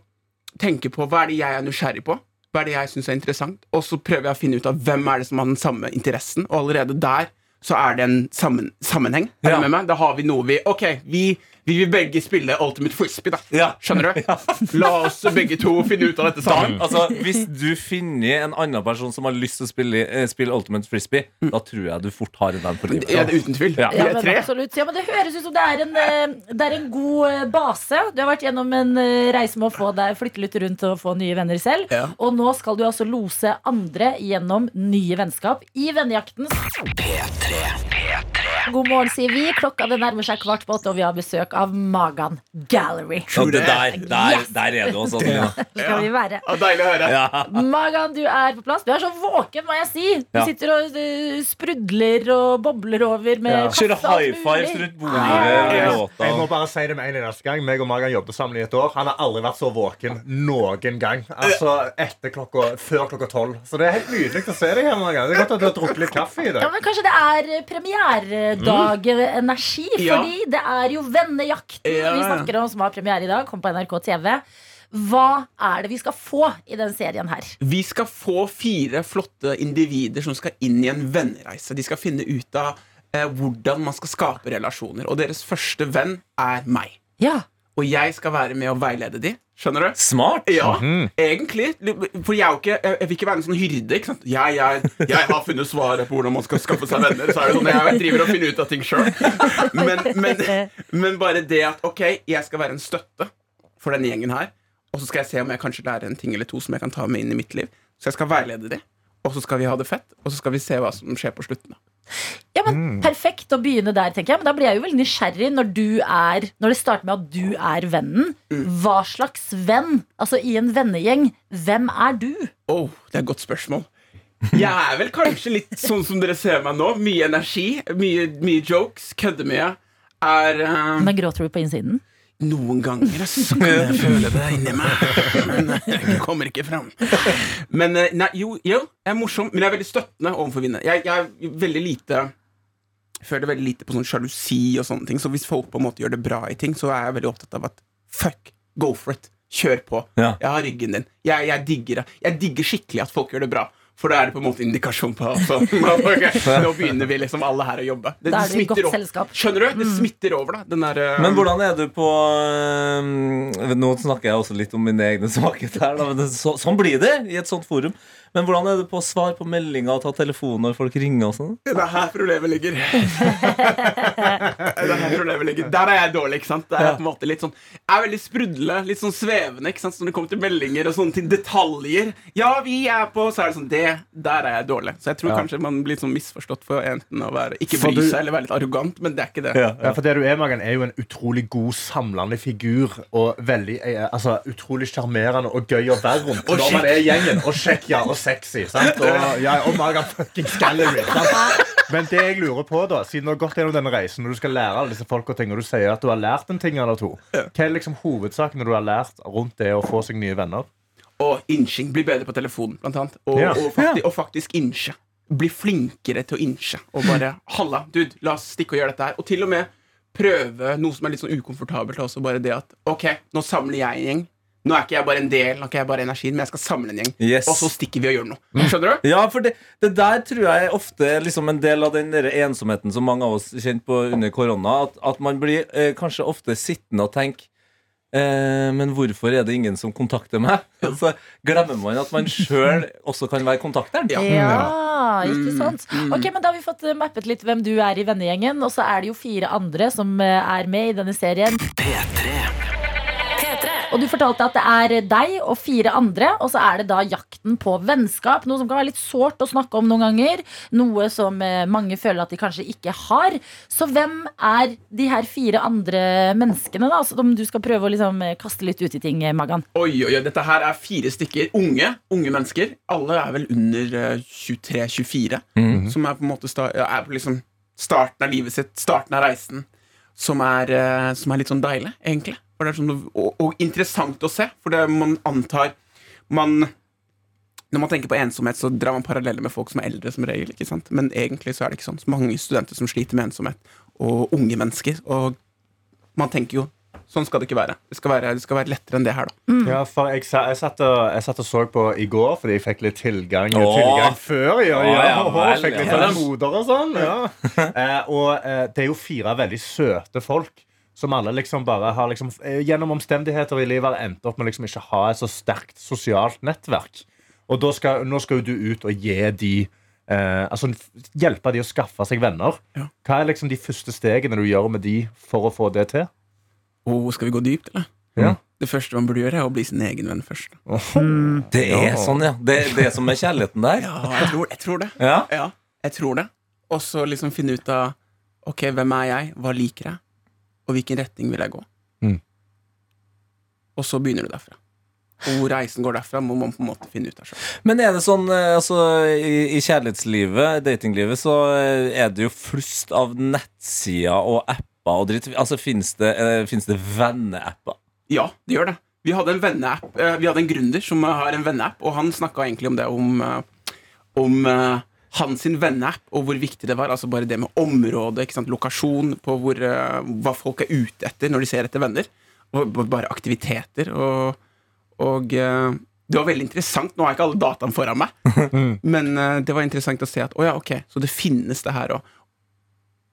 tenke på hva er det jeg er nysgjerrig på. Hva er det jeg syns er interessant? Og så prøver jeg å finne ut av hvem er det som har den samme interessen. Og allerede der så er det en sammen, sammenheng. Er Ja. med meg? Da har vi noe vi Ok, vi, vi vil begge spille Ultimate Frisbee, da. Ja. Skjønner du? La oss begge to finne ut av dette sammen. Altså, Hvis du finner en annen person som har lyst til å spille, eh, spille Ultimate Frisbee, da tror jeg du fort har en venn for livet. Ja, det er uten tvil. Ja. Ja, men absolutt. Ja, men Det høres ut som det er en, eh, det er en god eh, base. Du har vært gjennom en reise med å få deg flytte litt rundt og få nye venner selv. Ja. Og nå skal du altså lose andre gjennom nye vennskap i Vennejaktens God morgen, sier vi. Klokka det nærmer seg kvart på åtte, og vi har besøk av Magan Gallery. Ja, det der, der, Yes. der er du også. Ja. Skal vi være. Ja, deilig å høre. Ja. Magan, du er på plass. Du er så våken, må jeg si. Du Ja. sitter og eh, sprudler og bobler over med Ja. kaffe Kjører high fives rundt bordet Jeg må bare si det med en eneste gang. Meg og Magan jobbet sammen i et år. Han har aldri vært så våken noen gang. Altså etter klokka, før klokka tolv. Så det er helt nydelig å se deg her, Magan. Det er godt at du har drukket litt kaffe i Ja, men Kanskje det er premieredag-energi, Ja. fordi det er jo Vennejakten Ja, vi snakker om, som har premiere i dag. Kom på NRK TV. Hva er det vi skal få i den serien her? Vi skal få fire flotte individer som skal inn i en vennereise. De skal finne ut av eh, hvordan man skal skape relasjoner. Og deres første venn er meg. Ja, Og jeg skal være med og veilede de. Skjønner du? Smart. Ja, egentlig. For jeg, er jo ikke, jeg vil ikke være en sånn hyrde. Ikke sant? Jeg, jeg, jeg har funnet svaret på hvordan man skal skaffe seg venner. Så er det sånn Jeg driver og finner ut av ting sjøl. Men, men, men bare det at ok, jeg skal være en støtte for denne gjengen her. Og så skal jeg se om jeg kanskje lærer en ting eller to som jeg kan ta med inn i mitt liv. Så jeg skal veilede de, og så skal vi ha det fett, og så skal vi se hva som skjer på slutten. da. Ja, men Perfekt å begynne der, tenker jeg. Men da blir jeg jo veldig nysgjerrig når du er Når det starter med at du er vennen. Hva slags venn? Altså i en vennegjeng, hvem er du? Oh, det er et godt spørsmål. Jeg er vel kanskje litt sånn som dere ser meg nå. Mye energi, mye, mye jokes, kødder mye. Er uh... Men gråter du på innsiden? Noen ganger så kan jeg føle det inni meg, men jeg kommer ikke fram. Men eh, nei, jo, jo, jeg er morsom, men jeg er veldig støttende overfor vinnere. Jeg, jeg er veldig lite føler veldig lite på sånn sjalusi og sånne ting. Så hvis folk på en måte gjør det bra i ting, så er jeg veldig opptatt av at fuck, go for it. Kjør på. Ja. Jeg har ryggen din. Jeg, jeg digger det. Jeg digger skikkelig at folk gjør det bra. For da er det på en måte indikasjon på altså, okay, Nå begynner vi liksom alle her å jobbe. Det, Da er du smitter godt over. selskap. Skjønner du? Det smitter over, da. Den der, uh, Men hvordan er du på øh, Nå snakker jeg også litt om mine egne svakheter. her, da, men det, så, sånn blir det i et sånt forum. Men hvordan er du på å svare på meldinger og ta telefon når folk ringer? og sånn? Det er her problemet ligger. det er her problemet ligger Der er jeg dårlig. ikke sant? Det er på en måte litt sånn Jeg er veldig sprudlende, litt sånn svevende ikke sant? Så når det kommer til meldinger og sånne ting, detaljer Ja, vi er på Så er det sånn Det, der er jeg dårlig. Så jeg tror kanskje man blir sånn misforstått for enten å være ikke bry seg eller være litt arrogant, men det er ikke det. Ja, for det du er, Magan, er jo en utrolig god samlende figur. Og veldig, eh, altså, utrolig sjarmerende og gøy å være rundt. Når man er gjengen. Og kjekk, ja. Og sexy. Sant? Og, ja, og Magan fucking Gallery. Sant? Men det jeg lurer på, da, siden du har gått gjennom denne reisen, når du skal lære alle disse folk og ting, og du sier at du har lært en ting eller to, hva er liksom hovedsakene du har lært rundt det å få seg nye venner? Og inching. Bli bedre på telefonen, blant annet. Og, Ja. og, fakti og faktisk inche. Bli flinkere til å inche. Og bare Halla, dude, la oss stikke og gjøre dette her. Og til og med prøve noe som er litt sånn ukomfortabelt også. Bare det at OK, nå samler jeg en gjeng. Nå er ikke jeg bare en del, nå er ikke jeg bare energien, men jeg skal samle en gjeng. Yes. Og så stikker vi og gjør noe. Skjønner du? Ja, for det, det der tror jeg er ofte liksom en del av den der ensomheten som mange av oss kjente på under korona. At, at man blir eh, kanskje ofte sittende og tenke eh, Men hvorfor er det ingen som kontakter meg? Så glemmer man at man sjøl også kan være kontakteren. Ja. Ja, ikke sant? Ok, men Da har vi fått mappet litt hvem du er i vennegjengen. Og så er det jo fire andre som eh, er med i denne serien. Og du fortalte at det er deg og fire andre, og så er det da jakten på vennskap. Noe som kan være litt sårt å snakke om noen ganger. Noe som eh, mange føler at de kanskje ikke har. Så hvem er de her fire andre menneskene, da? Som du skal prøve å liksom eh, kaste litt ut i ting, eh, Magan. Oi, oi, oi, dette her er fire stykker unge unge mennesker. Alle er vel under eh, 23-24. Som er på en måte sta er liksom starten av livet sitt, starten av reisen. Som er, som er litt sånn deilig, egentlig. For det er sånn, og, og interessant å se, for det man antar man når man tenker på ensomhet, så drar man paralleller med folk som er eldre. som regel, ikke sant? Men egentlig så er det ikke sånn. Så mange studenter som sliter med ensomhet, og unge mennesker. Og man tenker jo sånn skal det ikke være. Det skal være, det skal være lettere enn det her, da. Ja, for jeg, jeg, satt og, jeg satt og så på i går, fordi jeg fikk litt tilgang, Åh. tilgang før. Ja, ja, ja og vel, fikk litt ja. moder og sånn. Ja. Eh, og eh, det er jo fire veldig søte folk. Som alle liksom bare har liksom, eh, gjennom omstendigheter i livet har endt opp med liksom ikke ha et så sterkt sosialt nettverk. Og da skal, nå skal jo du ut og gi de eh, Altså hjelpe de å skaffe seg venner. Ja. Hva er liksom de første stegene du gjør med de for å få det til? Oh, skal vi gå dypt, eller? Ja. Det første man burde gjøre, er å bli sin egen venn først. Det er sånn, ja. Det er som er kjærligheten der. Ja, jeg tror, jeg tror det. Ja. Ja, jeg tror det. Og så liksom finne ut av Ok, hvem er jeg? Hva liker jeg? Og hvilken retning vil jeg gå? Mm. Og så begynner du derfra. Og hvor reisen går derfra, må man på en måte finne ut av sjøl. Men er det sånn eh, altså, i, i kjærlighetslivet, datinglivet, så eh, er det jo flust av nettsider og apper og dritt. Altså, Fins det, eh, det venneapper? Ja, det gjør det. Vi hadde en venneapp Vi hadde en gründer som har en venneapp, og han snakka egentlig om det om, om hans sin venneapp og hvor viktig det var. Altså bare det med område, lokasjon, på hvor, eh, hva folk er ute etter når de ser etter venner. Og bare aktiviteter. Og, og eh, det var veldig interessant. Nå har jeg ikke alle dataene foran meg, men eh, det var interessant å se at å ja, ok, så det finnes det her òg.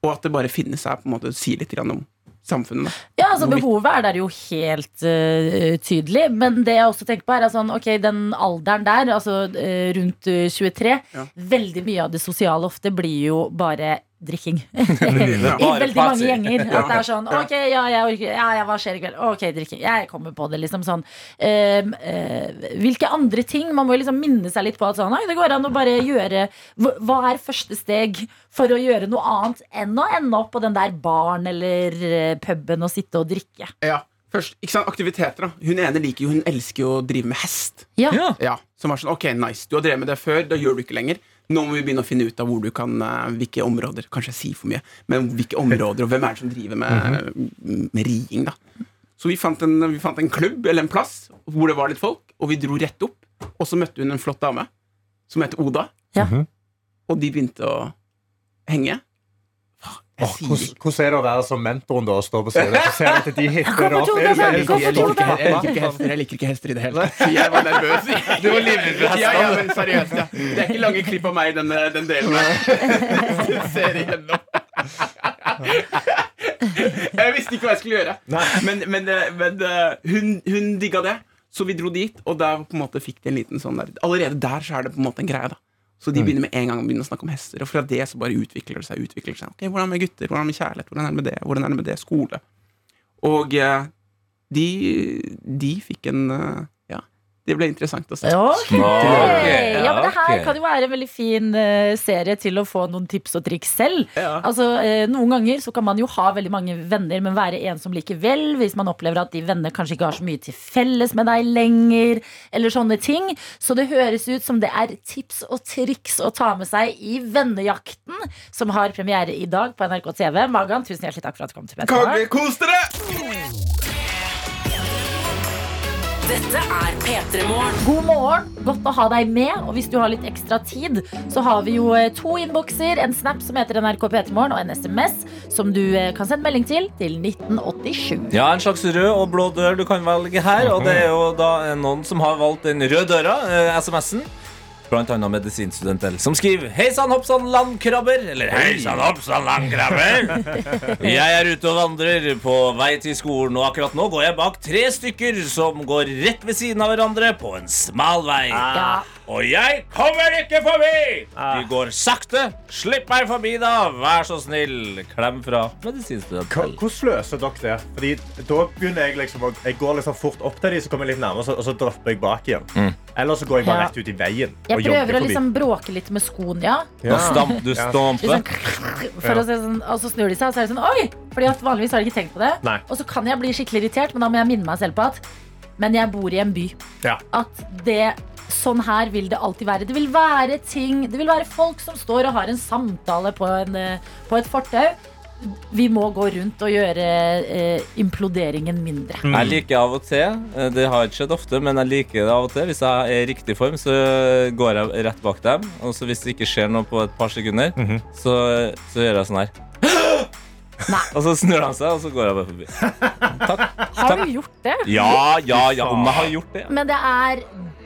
Og at det bare finnes, her, på en måte sier litt om samfunnet. Ja, altså Behovet er der jo helt uh, tydelig. Men det jeg også tenker på, er at sånn, ok, den alderen der, altså uh, rundt eh, 23 Ja. Veldig mye av det sosiale ofte blir jo bare drikking. I veldig mange gjenger. At det er sånn Ok, ja, jeg orker Ja, ja, hva skjer i kveld? Ok, drikking. Jeg kommer på det, liksom sånn. Uh, uh, hvilke andre ting? Man må liksom minne seg litt på at sånn Nei, det går an å bare gjøre Hva er første steg for å gjøre noe annet enn å ende opp på den der baren eller eh, puben og sitte og drikke? Ja, først, ikke sant, Aktiviteter. da Hun ene liker jo, hun elsker jo å drive med hest. Ja. Ja. Ja, Som var sånn, ok, nice, du har drevet med det før, da gjør du ikke lenger. Nå må vi begynne å finne ut av hvor du kan, eh, hvilke områder Kanskje jeg sier for mye, men hvilke områder, og hvem er det som driver med, med riing, da. Så vi fant, en, vi fant en klubb, eller en plass, hvor det var litt folk, og vi dro rett opp. Og så møtte hun en flott dame som het Oda, Ja. og de begynte å henge. Hvordan, er det å være som mentoren da og stå på scenen og se at de hitter opp. Jeg liker, jeg, ikke hester, jeg liker ikke hester i det hele tatt. Jeg var nervøs. Du var livredd for Ja, ja, men seriøst, ja. Det er ikke lange klipp av meg, den, den delen. Du ser igjennom. Jeg visste ikke hva jeg skulle gjøre. Men, men, eh, men eh, hun, hun digga det, så vi dro dit. Og der på en måte fikk de en liten sånn der Allerede der så er det på en måte en greie. da Så de begynner med en gang å begynne å snakke om hester. Og fra det så bare utvikler det seg. utvikler det seg Ok, Hvordan med gutter? Hvordan med kjærlighet? Hvordan er det med det? Hvordan er det med det? Skole. Og eh, de, de fikk en eh, det ble interessant å se. Ok. Okay. Ja, men det her kan jo være en veldig fin uh, serie til å få noen tips og triks selv. Ja. Altså, uh, Noen ganger så kan man jo ha veldig mange venner, men være ensom likevel. Hvis man opplever at de vennene kanskje ikke har så mye til felles med deg lenger. Eller sånne ting Så det høres ut som det er tips og triks å ta med seg i Vennejakten, som har premiere i dag på NRK TV. Magan, tusen hjertelig takk for at du kom til P3. Kos dere! Dette er P3 Morgen. God morgen, godt å ha deg med. Og hvis du har litt ekstra tid, så har vi jo eh, to innbokser. En snap som heter NRK P3morgen, og en SMS som du eh, kan sende melding til til 1987. Ja, en slags rød og blå dør du kan velge her. Og det er jo da noen som har valgt den røde døra, eh, SMS-en. Annet medisinstudent L, som skriver Hei sann, hoppsann, landkrabber. Eller Hei sann, hoppsann, landkrabber. Jeg er ute og vandrer på vei til skolen, og akkurat nå går jeg bak tre stykker som går rett ved siden av hverandre på en smal vei. Ja. Og jeg kommer ikke forbi! Du går sakte. Slipp meg forbi, da. Vær så snill. Klem fra medisinstudent L. Hvordan løser dere det? Fordi da begynner Jeg liksom å Jeg går liksom fort opp til dem, så kommer jeg litt nærmere, og så, og så dropper jeg bak igjen. Eller så går jeg bare Ja. rett ut i veien. Jeg og prøver å liksom bråke litt med skoen, ja. Nå stamp, du stamper. Liksom, for å se sånn, og så snur de seg, og så er det sånn Oi! Fordi vanligvis har de ikke tenkt på det. Nei. Og så kan jeg bli skikkelig irritert, men da må jeg minne meg selv på at Men jeg bor i en by. Ja. At det Sånn her vil det alltid være. Det vil være ting Det vil være folk som står og har en samtale på, en, eh, på et fortau. Vi må gå rundt og gjøre eh, imploderingen mindre. Jeg liker av og til, eh, det har ikke skjedd ofte, men jeg liker det av og til. Hvis jeg er i riktig form, så går jeg rett bak dem. Og så hvis det ikke skjer noe på et par sekunder, så, så gjør jeg sånn her. Nei. Og så snur han seg, og så går jeg bare forbi. Har du gjort det? Ja, ja, ja, om jeg har gjort det. ja. Men det er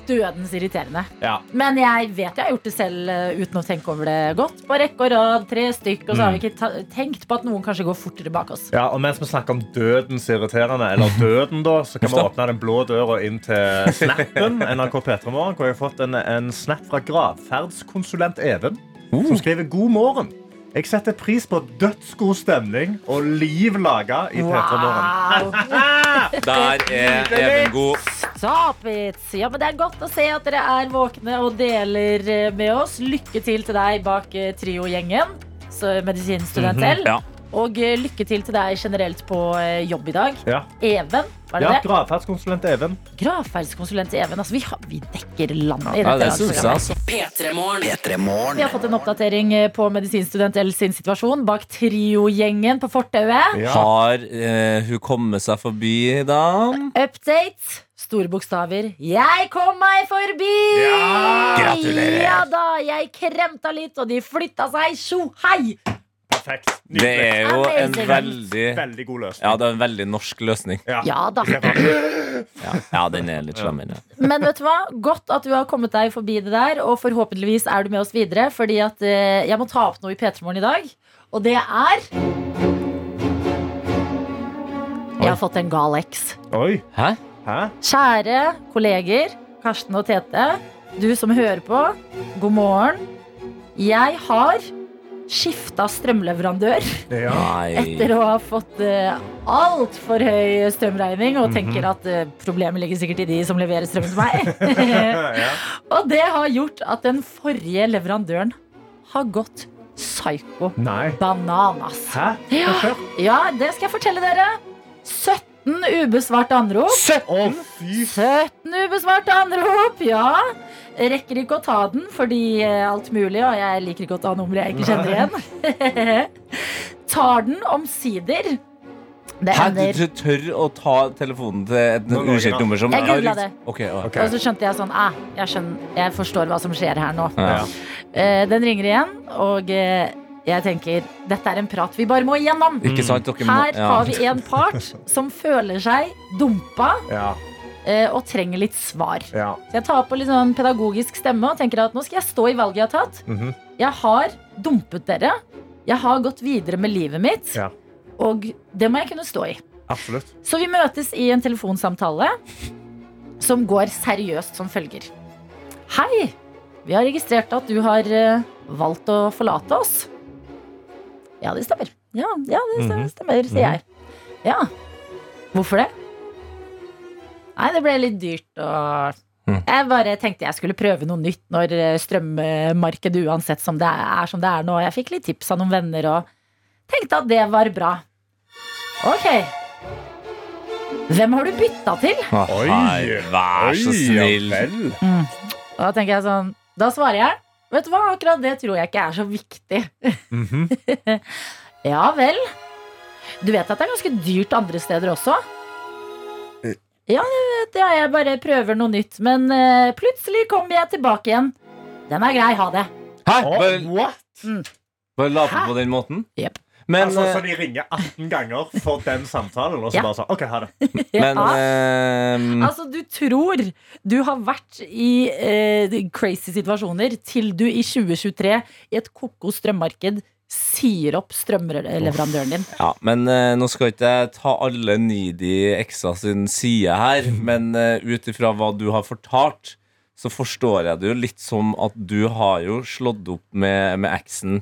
dødens irriterende. Ja. Men jeg vet jeg har gjort det selv eh, uten å tenke over det godt. På rekke og rad, tre stykk, og så har vi ikke ta tenkt på at noen kanskje går fortere bak oss. Ja, og Mens vi snakker om dødens irriterende, eller døden, da, så kan vi åpne den blå døra inn til Snappen. NRK P3 Morgen, hvor jeg har fått en, en snap fra gravferdskonsulent Even, som skriver god morgen. Jeg setter pris på dødsgod stemning og liv laga i P3 Morgen. Wow. Der er Even god. Stop it! Ja, men Det er godt å se at dere er våkne og deler eh, med oss. Lykke til til deg bak eh, Trio-gjengen, så medisinstudent L. Ja. Og eh, lykke til til deg generelt på eh, jobb i dag. Ja. Even, var det Ja, det? Gravferdskonsulent Even. Gravferdskonsulent Even. Altså, vi, har, vi dekker landet i Ja, dette det syns jeg, altså. P3 Morgen. P3 Vi har fått en oppdatering eh, på medisinstudent L sin situasjon bak Trio-gjengen på fortauet. Ja. Har eh, hun kommet seg forbi, da? Update. Store bokstaver. Jeg kom meg forbi! Gratulerer. Ja da, jeg kremta litt, og de flytta seg. Tjo hei! Perfekt. Det er jo en veldig Veldig god løsning. Ja, det er en veldig norsk løsning. Ja da. Ja, ja den er litt slemmere. Men vet du hva? Godt at du har kommet deg forbi det der, og forhåpentligvis er du med oss videre. Fordi at eh, jeg må ta opp noe i P3 Morgen i dag, og det er Jeg har fått en gal eks. Oi. Hæ? Hæ? Kjære kolleger, Karsten og Tete, du som hører på, god morgen. Jeg har skifta strømleverandør ja. etter å ha fått uh, altfor høy strømregning og tenker at uh, problemet ligger sikkert i de som leverer strømmen til meg. og det har gjort at den forrige leverandøren har gått psyko Nei. bananas. Hæ? Ja, ja, det skal jeg fortelle dere. 17 ubesvarte anrop. 17? 17 ubesvarte anrop, ja. Rekker ikke å ta den fordi eh, alt mulig, og jeg liker ikke å ta numre jeg ikke kjenner igjen. Tar den omsider. Det Hæ, ender du tør å ta telefonen til et det nummer som Jeg googla det. Okay, okay. Og så skjønte jeg sånn ah, jeg, skjønner, jeg forstår hva som skjer her nå. Ja. ja. den ringer igjen, og eh, jeg tenker dette er en prat vi bare må igjennom. Må Her har vi en part som føler seg dumpa Ja. eh, og trenger litt svar. Ja. Så jeg tar på litt sånn pedagogisk stemme og tenker at nå skal jeg stå i valget jeg har tatt. Mhm. Jeg har dumpet dere. Jeg har gått videre med livet mitt. Ja. Og det må jeg kunne stå i. Absolutt. Så vi møtes i en telefonsamtale som går seriøst som følger. Hei! Vi har registrert at du har eh, valgt å forlate oss. Ja, det stemmer. Ja, ja det stemmer, stemmer sier jeg. Ja. Hvorfor det? Nei, det ble litt dyrt og Mhm. Jeg bare tenkte jeg skulle prøve noe nytt når eh, strømmarkedet uansett som det er som det er nå. Jeg fikk litt tips av noen venner og tenkte at det var bra. Ok. Hvem har du bytta til? Oi, vær så snill. Ja vel. Da tenker jeg sånn Da svarer jeg Vet du hva, akkurat det tror jeg ikke er så viktig Mhm. Ja vel Du vet at det er ganske dyrt andre steder også? Ja, det vet det Jeg bare prøver noe nytt Men uh, plutselig kommer jeg tilbake igjen Den er grei, ha det Hæ? Bare, mm. bare la på på den måten? Jep. Men, altså, eh, så de ringer 18 ganger for den samtalen, og så Ja. bare sånn OK, ha det. men ja. eh, Altså, du tror du har vært i eh, crazy situasjoner til du i 2023 i et koko strømmarked sier opp strømleverandøren din. Ja, men uh, nå skal ikke jeg ta alle needy eksa sin side her, men uh, ut ifra hva du har fortalt, så forstår jeg det jo litt som at du har jo slått opp med, med eksen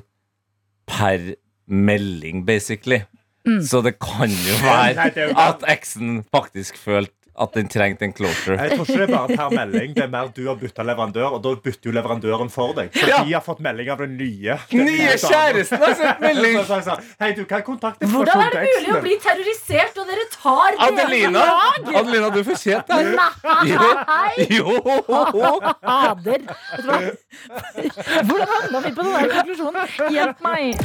per melding, basically. Mm. Så det kan jo være at eksen faktisk følte at den trengte en closure. Jeg tror ikke det er bare per melding. Det er mer du har bytta leverandør, og da bytter jo leverandøren for deg. For Ja. de har fått melding av den nye. den Nye kjæresten har sendt melding! Hei, du kan kontakte Hvordan er det mulig å bli terrorisert, og dere tar det Adelina, Adelina, du fortjente det. Nei! Jo! Fader. Hvordan havna vi på den der konklusjonen? Hjelp meg.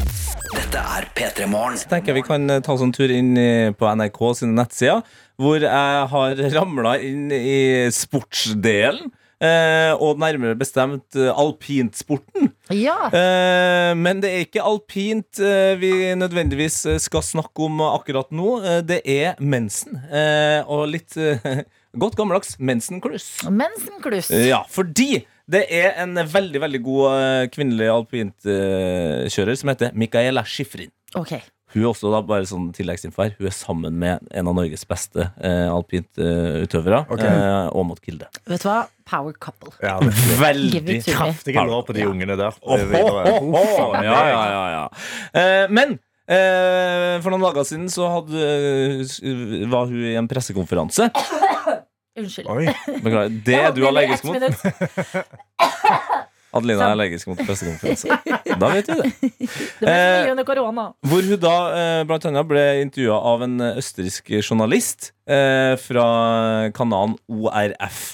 Dette er P3 Morgen. Så tenker jeg vi kan eh, ta oss en tur inn på NRK sine nettsider, hvor jeg har ramla inn i sportsdelen. Eh, og nærmere bestemt eh, alpintsporten. Ja. Eh, men det er ikke alpint eh, vi nødvendigvis eh, skal snakke om akkurat nå. Eh, det er mensen. Eh, og litt godt gammeldags mensenkluss. Mensenkluss. Ja, fordi det er en veldig veldig god kvinnelig alpintkjører som heter Micaela Schifrin. Ok. Hun er også da bare sånn tilleggsinfo her Hun er sammen med en av Norges beste eh, alpintutøvere, Ok. eh, Åmot Kilde. Vet du hva? Power couple. Ja, Veldig kraftige lår på de ungene der. Åh, åh, åh, åh. Ja, ja, ja, ja. Eh, men eh, for noen dager siden så hadde, eh, var hun i en pressekonferanse. Unnskyld. Oi. Beklager. Det er du har allergisk ett mot. minutt. Adelina er allergisk mot pressekonferanse. Da vet vi det. Det under korona. Hvor hun da eh, blant annet ble intervjua av en eh, østerriksk journalist eh, fra kanalen ORF.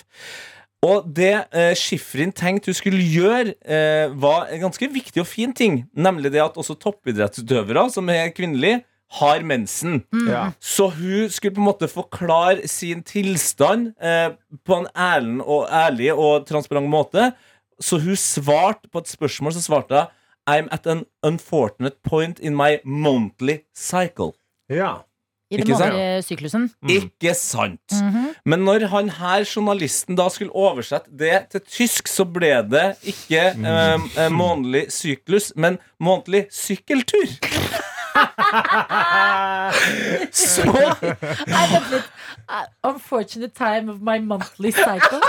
Og det eh, Schifrin tenkte hun skulle gjøre, eh, var en ganske viktig og fin ting. Nemlig det at også toppidrettsutøvere som er kvinnelige, har mensen. Ja. Så hun skulle på en måte forklare sin tilstand eh, på en ærlig og, ærlig og transparent måte. Så hun svarte på et spørsmål, så svarte hun I'm at an unfortunate point in my monthly cycle. Ja. I den Ikke sant? vanlige syklusen. Ikke sant? Mhm. Men når han her journalisten da skulle oversette det til tysk, så ble det ikke eh, eh, månedlig syklus, men månedlig sykkeltur. Så I vent litt. Uh, Unfortunate time of my monthly cycle.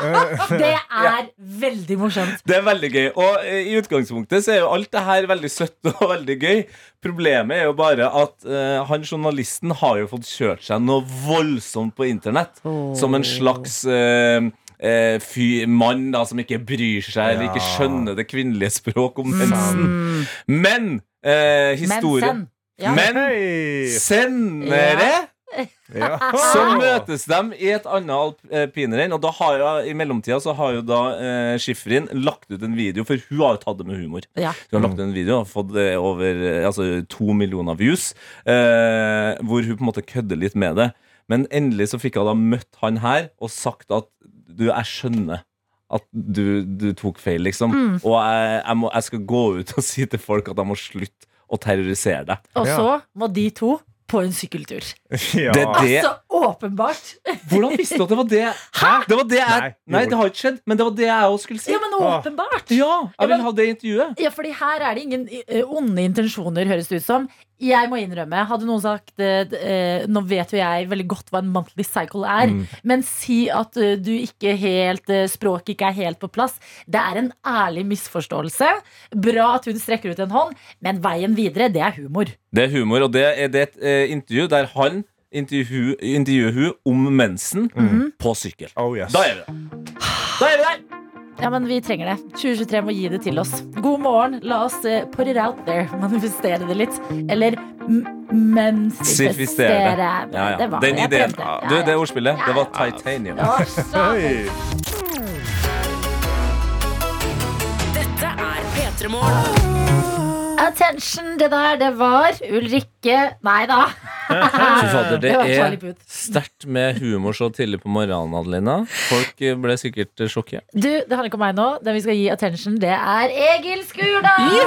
Det er veldig morsomt. Det er veldig gøy. Og eh, i utgangspunktet så er jo alt det her veldig søtt og veldig gøy. Problemet er jo bare at uh, han journalisten har jo fått kjørt seg noe voldsomt på internett. Som en slags eh, fy, mann da som ikke bryr seg eller ikke skjønner det kvinnelige språk om mensen. Men eh, historien. Ja. Men sendere senere Ja. så møtes de i et annet alpinrenn. Og da har jo, i mellomtida så har jo da eh, Schifrin lagt ut en video, for hun har jo tatt det med humor. Ja. Hun har lagt ut en video og fått det over eh, altså, to millioner views, eh, hvor hun på en måte kødder litt med det. Men endelig så fikk hun da møtt han her og sagt at du, jeg skjønner at du, du tok feil, liksom. Og jeg, jeg, må, jeg skal gå ut og si til folk at jeg må slutte å terrorisere deg. Og så må de to på en sykkeltur. Ja. Det, det, Altså, åpenbart. Hvordan visste du at det var det? Hæ? Det var det jeg, Nei, nei, det har ikke skjedd, men det var det jeg òg skulle si. Ja, men åpenbart. Ja, jeg vil ha det intervjuet. Ja, fordi her er det ingen eh, onde intensjoner, høres det ut som. Jeg må innrømme, hadde noen sagt eh, eh, Nå vet jo jeg veldig godt hva en monthly cycle er, Mm. men si at eh, du ikke helt eh, språket ikke er helt på plass. Det er en ærlig misforståelse. Bra at hun strekker ut en hånd, men veien videre, det er humor. Det er humor, og det er det et eh, intervju der han intervju, intervjuer hun om mensen på sykkel. Oh, yes. Da er vi der. Da er vi der. Ja, men vi trenger det. 2023 må gi det til oss. God morgen. La oss eh, put it out there. Manifestere det litt. Eller mensifistere. Ja, ja. Det var Den jeg ideen. Du, Ja, det ja. ordspillet, det var titanium. Ja. Dette er P3 Morgen. Attention, det der, det var Ulrikke Nei da. Fy fader, det er sterkt med humor så tidlig på morgenen, Adelina. Folk eh, ble sikkert eh, sjokkert. Du, det handler ikke om meg nå. Den vi skal gi attention, det er Egil Skurdal.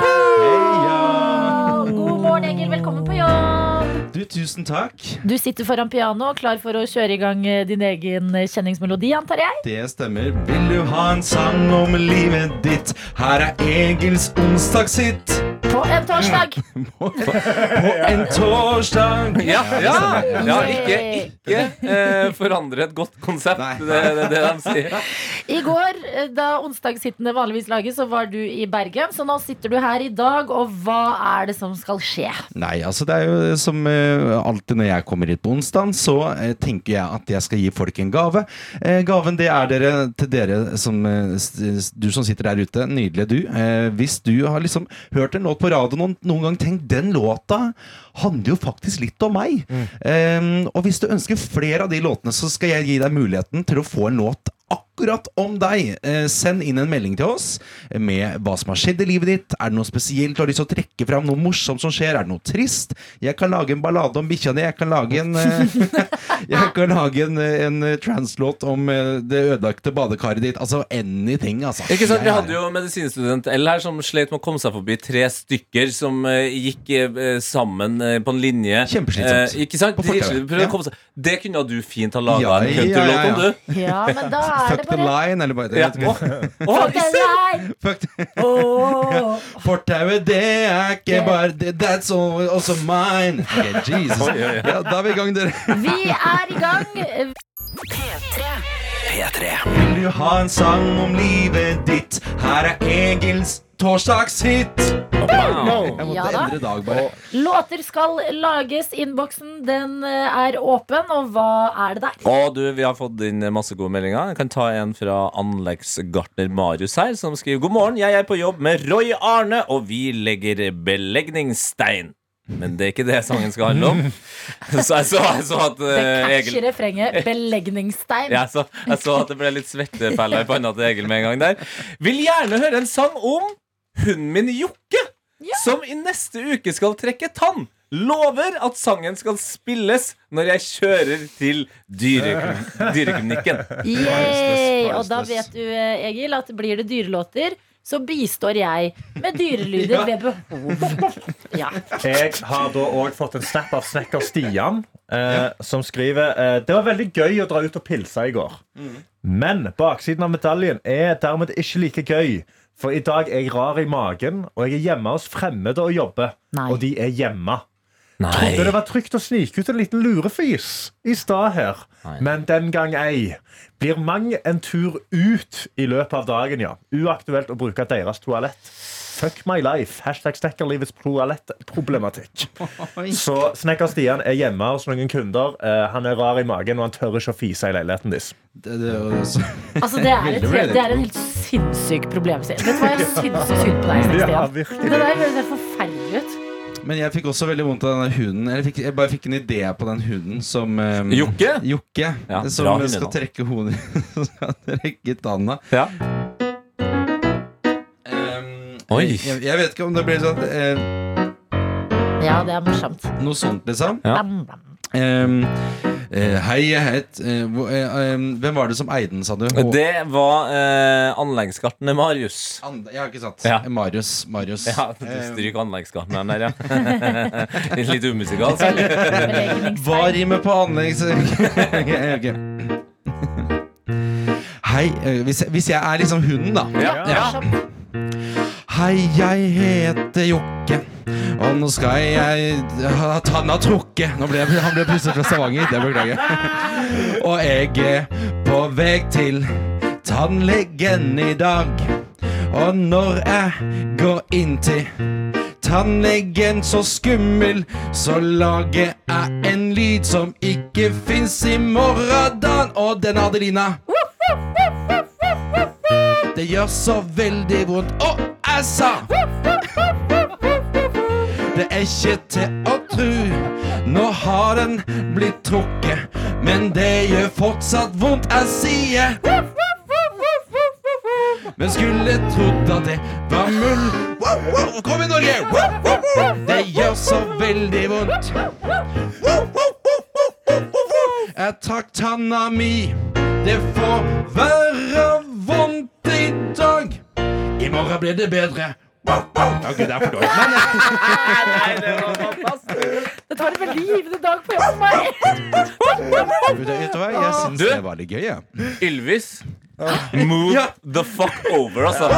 God morgen, Egil. Velkommen på jobb. Du, tusen takk. Du sitter foran piano, klar for å kjøre i gang eh, din egen kjenningsmelodi, antar jeg? Det stemmer. Vil du ha en sang om livet ditt? Her er Egils onsdagshit. På en torsdag. På en torsdag. Ja, ja, ja ikke, ikke eh, forandre et godt konsept. Det er det, det de sier. I går, eh, da onsdagshittene vanligvis lages, så var du i Bergen. Så nå sitter du her i dag, og hva er det som skal skje? Nei, altså det er jo som eh, alltid når jeg kommer hit på onsdag, så tenker jeg at jeg skal gi folk en gave. Gaven det er dere, til dere som Du som sitter der ute, nydelige du. Eh, hvis du har liksom hørt en låt på radioen og noen gang tenkt den låta handler jo faktisk litt om meg. Eh, og hvis du ønsker flere av de låtene, så skal jeg gi deg muligheten til å få en låt akkurat om deg. Eh, send inn en melding til oss med hva som har skjedd i livet ditt. Er det noe spesielt du har lyst til å trekke fram? Noe morsomt som skjer? Er det noe trist? Jeg kan lage en ballade om bikkja di. Jeg kan lage en eh, Jeg kan lage en, en eh, translåt om eh, det ødelagte badekaret ditt. Altså anything, altså. Ikke sant, Vi hadde jo medisinstudent L her som slet med å komme seg forbi tre stykker som eh, gikk eh, sammen eh, på en linje. Kjempeslitsomt. Eh, ikke sant? Dritslitsomt. Ja. komme seg. Det kunne du fint ha laga Ja, en ja, countrylåt ja, om, ja. du. Ja, men da er Fuck det the bare line, eller bare Ja. jeg oh, Fuck the line! Fuck the- Åh. Fortauet, det er ikke bare det, That's all, also mine. Okay, Jesus. Ja, da er vi i gang, dere. Vi er i gang. P3. Vil du ha en sang om livet ditt? Her er Egils torsdagshit. Jeg måtte Ja da. endre dag, bare. Låter skal lages. Innboksen den eh, er åpen, og hva er det der? Og du, Vi har fått inn masse gode meldinger. Jeg kan ta en fra anleggsgartner Marius her, som skriver God morgen, jeg er på jobb med Roy Arne, og vi legger belegningsstein. Men det er ikke det sangen skal handle om. Så jeg så, jeg så at Det eh, catchy refrenget. Belegningsstein. jeg så, jeg så at det ble litt svettepeller i panna til Egil med en gang der. Vil gjerne høre en sang om hunden min Jokke, som i neste uke skal trekke tann. Lover at sangen skal spilles når jeg kjører til dyrekl- dyreklinikken. Dyre Og da vet du, eh, Egil, at blir det dyrelåter, så bistår jeg med dyrelyder ved behov. Ja. Jeg har da òg fått en snap av snekker Stian, eh, som skriver eh, Det var veldig gøy å dra ut og pilse i går. Men baksiden av medaljen er dermed ikke like gøy. For i dag er jeg rar i magen, og jeg er hjemme hos fremmede og jobber. Nei. Og de er hjemme. Trodde det var trygt å snike ut en liten lurefis i stad her. Nei. Men den gang ei. Blir mang en tur ut i løpet av dagen, ja. Uaktuelt å bruke deres toalett. Fuck my life. Hashtag snekkerlivets toalettproblematikk. Så Snekker Stian er hjemme hos noen kunder. Eh, han er rar i magen, og han tør ikke å fise i leiligheten deres. Det, det, så- Altså, det, er et, det er en helt sinnssyk problemstilling. Vet du hva, jeg syns så synd på deg, Ja, Stian. Det virkelig. der høres helt. Men jeg fikk også veldig vondt av denne hunden. Eller jeg, fikk, jeg bare fikk en idé på den hunden som um, Jokke? Jokke Ja, som hundenavn. skal trekke hodet Som skal trekke tanna. Ja. Um, Oi. Jeg, jeg vet ikke om det blir sånn uh, Ja, det er morsomt. noe sånt, liksom. Ja. Bam, bam. Um, eh, hei, jeg het eh, eh, um, Hvem var det som eide den, sa du? Det var eh, anleggsgartner Marius. And, ja, ikke sant? Ja. Eh, Marius. Marius. Ja, du stryker anleggsgartneren der, ja. Litt umusikalsk. Hva rimer på anleggs... Ok, ok. Hei, hvis jeg, hvis jeg er liksom hunden, da. Ja. Ja. Hei, jeg heter Jokke. Og nå skal jeg Han har trukket. Nå ble han ble plutselig fra Stavanger. Det beklager jeg. Og jeg er på vei til tannlegen i dag. Og når jeg går inn til tannlegen så skummel, så lager jeg en lyd som ikke fins i morgendagen. Og den, Adelina. Det gjør så veldig vondt. Og jeg sa! Det er ikke til å tru. Nå har den blitt trukket, men det gjør fortsatt vondt, jeg sier. Men skulle trodd at det var mull. Kom i Norge! Det gjør så veldig vondt. Jeg trakk tanna mi. Det får være vondt i dag. I morgen blir det bedre. Wow, gud, det er for dårlig. Men Det tar en veldig givende dag på jobb for meg. vet du hva? Jeg syns Du? det var litt gøy, jeg. Ylvis. Move the fuck over, altså.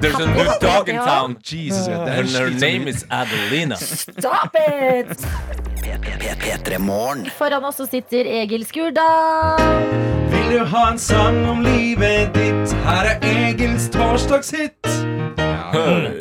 There's a new dog in town. Jesus, det And er her slitsomt. name is Adelina. Stop it! P3 Morgen. Foran oss så sitter Egil Skurdal. Vil du ha en sang om livet ditt? Her er Egils torsdagshit. Hood.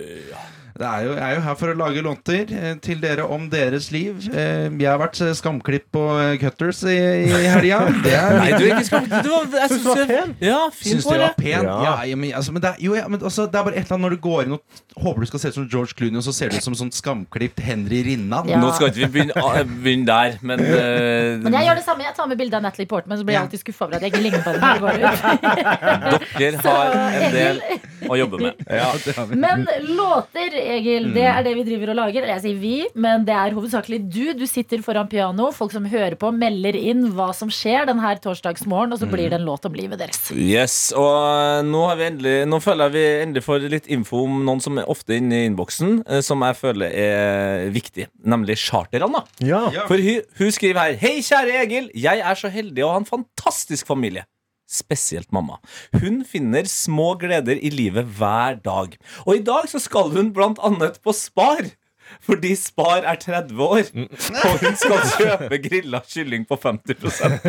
Er jo, jeg er jo her for å lage låter eh, til dere om deres liv. Eh, jeg har vært eh, skamklipp eh, cutters i, i helga. Er Nei, du er ikke skamklipp. Du var, jeg syns du var pen. Ja, fin på det. var pen? Ja. Ja, men, altså, men, det er, jo, ja, men altså, det er bare et eller annet når du går inn og håper du skal se ut som George Clooney, og så ser du ut som sånn skamklipt Henry Rinnan. Ja. Nå skal ikke vi begynne, begynne der, men, uh, Men jeg gjør det samme. Jeg tar med bilde av Natalie Portman, så blir jeg alltid skuffa over at jeg ikke ligner på henne dere har en del å jobbe med. Ja, det har vi. Men låter, Egil, det er det vi driver og lager. Eller jeg sier vi, men det er hovedsakelig du. Du sitter foran piano. Folk som hører på, melder inn hva som skjer denne torsdagsmorgen, og så blir det en låt om livet deres. Yes, og eh, nå, har vi endelig, nå føler jeg vi endelig får litt info om noen som er ofte inne i innboksen, eh, som jeg føler er viktig, nemlig charterne. Ja. For hun, hun skriver her Hei, kjære Egil. Jeg er så heldig å ha en fantastisk familie. Spesielt mamma. Hun finner små gleder i livet hver dag. Og i dag så skal hun blant annet på Spar. Fordi Spar er 30 år, og hun skal kjøpe grilla kylling på 50%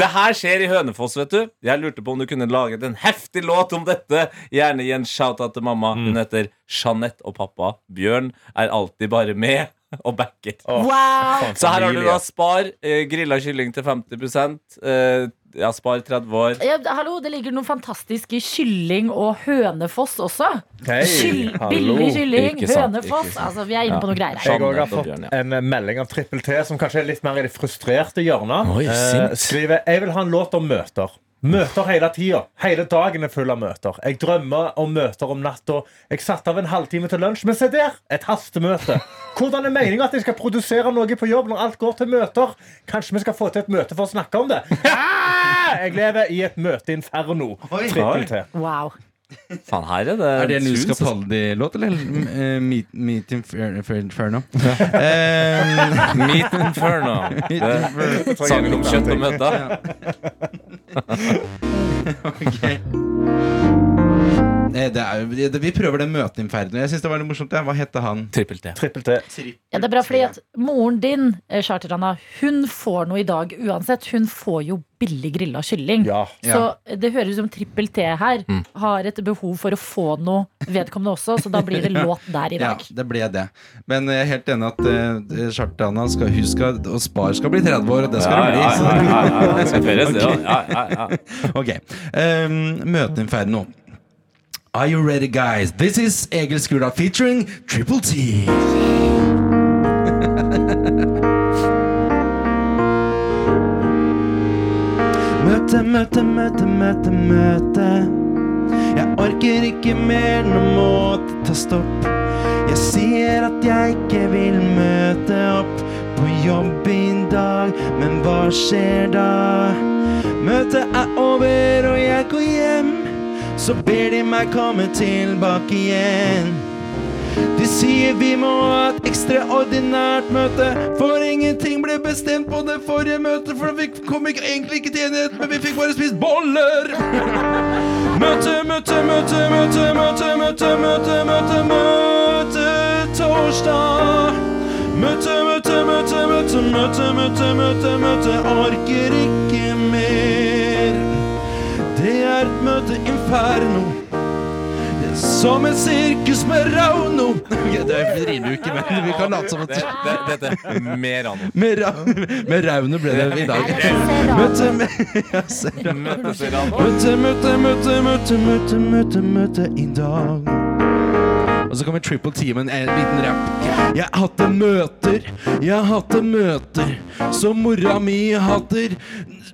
Det her skjer i Hønefoss, vet du. Jeg lurte på om du kunne laget en heftig låt om dette. Gjerne gi en shout-out til mamma. Hun heter Jeanette, og pappa Bjørn er alltid bare med og backer. Wow! Så her har du da Spar, eh, grilla kylling til 50 eh, Ja, Spar 30 år. Ja, hallo, det ligger noe fantastisk i kylling og hønefoss også. Hei, Kyll, billig kylling, sant, hønefoss. Altså, vi er inne på noe greier her. Jeg også har fått en melding av Trippel T, som kanskje er litt mer i det frustrerte hjørnet. Oi, Eh, skriver Jeg vil ha en låt om møter. Møter hele tida. Hele dagen er full av møter. Jeg drømmer om møter om natta. Jeg satte av en halvtime til lunsj, men se der! Et hastemøte. Hvordan er meninga at jeg skal produsere noe på jobb når alt går til møter? Kanskje vi skal få til et møte for å snakke om det? Ah! Jeg lever i et møteinferno. Trippel T. Wow. Faen, her er det Er det en altså. Capaldi-låt, eller uh, Meet, meet Infer- Infer- Inferno? Eh, Meet Inferno. Det er Sangen om kjøtt og møter. ok. Eh, Det er, jo- det, vi prøver det møtet Inferno. Jeg synes det var litt morsomt. Ja. Hva hette han? Trippel T. Trippel T. Ja, det er bra, fordi at moren din, eh, Charter-Anna, hun får noe i dag uansett. Hun får jo billig grilla kylling. Ja. Så det høres ut som Trippel T her Mm. har et behov for å få noe vedkommende også, så da blir det låt der i Ja, dag. det ble det. Men jeg er helt enig at uh, Chartana skal, hun skal, og Spar skal bli 30 år, og det skal Ja, det bli. ja, ja, ja, ja, det skal feires, det, Ok. ja. Ja, ja. Ok. Um, Møte Inferno. Are you ready, guys? This is Egil Skurdal featuring Triple T. Møte, møte, møte, møte, møte. Jeg orker ikke mer, nå må det ta stopp. Jeg sier at jeg ikke vil møte opp på jobb i dag, men hva skjer da? Møtet er over og jeg går hjem, så ber de meg komme tilbake igjen. De sier vi må ha et ekstraordinært møte, for ingenting ble bestemt på det forrige møtet, for vi kom ikke, egentlig ikke til enighet, men vi fikk bare spist boller. Møte, møte, møte, møte, møte, møte, møte, møte, møte torsdag. Møte, møte, møte, møte, møte, møte, møte, møte, orker ikke mer. Det er et møte inferno. Det er som et sirkus med Rauno. Okay, det rimer jo ikke, men vi kan late som at Det, det, dette er mer an. med, ra med Rauno ble det i dag. Møte med. Møte Møte, møte, møte, møte, møte, møte, i dag. Og så kommer Triple T med en liten rapp. Jeg har møter, jeg har møter som mora mi hater.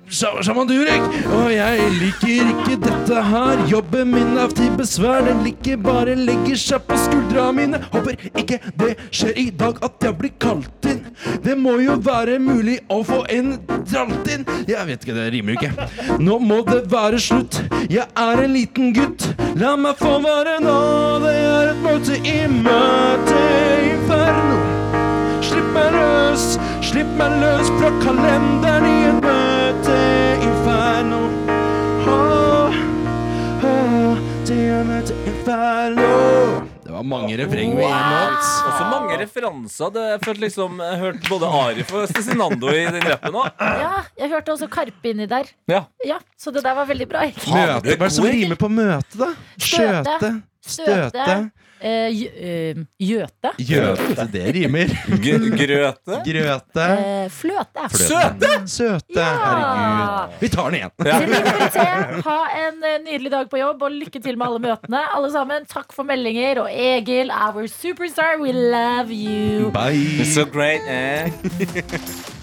Sja- Sjaman Durek, og jeg liker ikke dette her. Jobben min er til besvær, den liker bare legger seg på skuldra mine. Håper ikke det skjer i dag at jeg blir kalt inn. Det må jo være mulig å få en dralt inn. Jeg vet ikke, det rimer jo ikke. Nå må det være slutt. Jeg er en liten gutt. La meg få være nå. Det er et møte i møte inferno. Slipp meg løs, slipp meg løs fra kalenderen i det var mange refreng med én låt. Også mange referanser. Det, jeg følte liksom Jeg hørte både Arif og Cezinando i den rappen òg. Ja, jeg hørte også Karpe inni der. Ja. Ja, så det der var veldig bra. Møte, hva er det som rimer på møte, da? Skjøte. Støte. Eh, jø- eh, Gjøte. Gjøte, det rimer. G grøte. Grøte. Eh, fløte. Søte! Søte. Ja. Herregud. Vi tar den igjen. Ja. Ha en eh, nydelig dag på jobb, og lykke til med alle møtene. Alle sammen, Takk for meldinger. Og Egil, our superstar, we love you. Bye. So great, eh?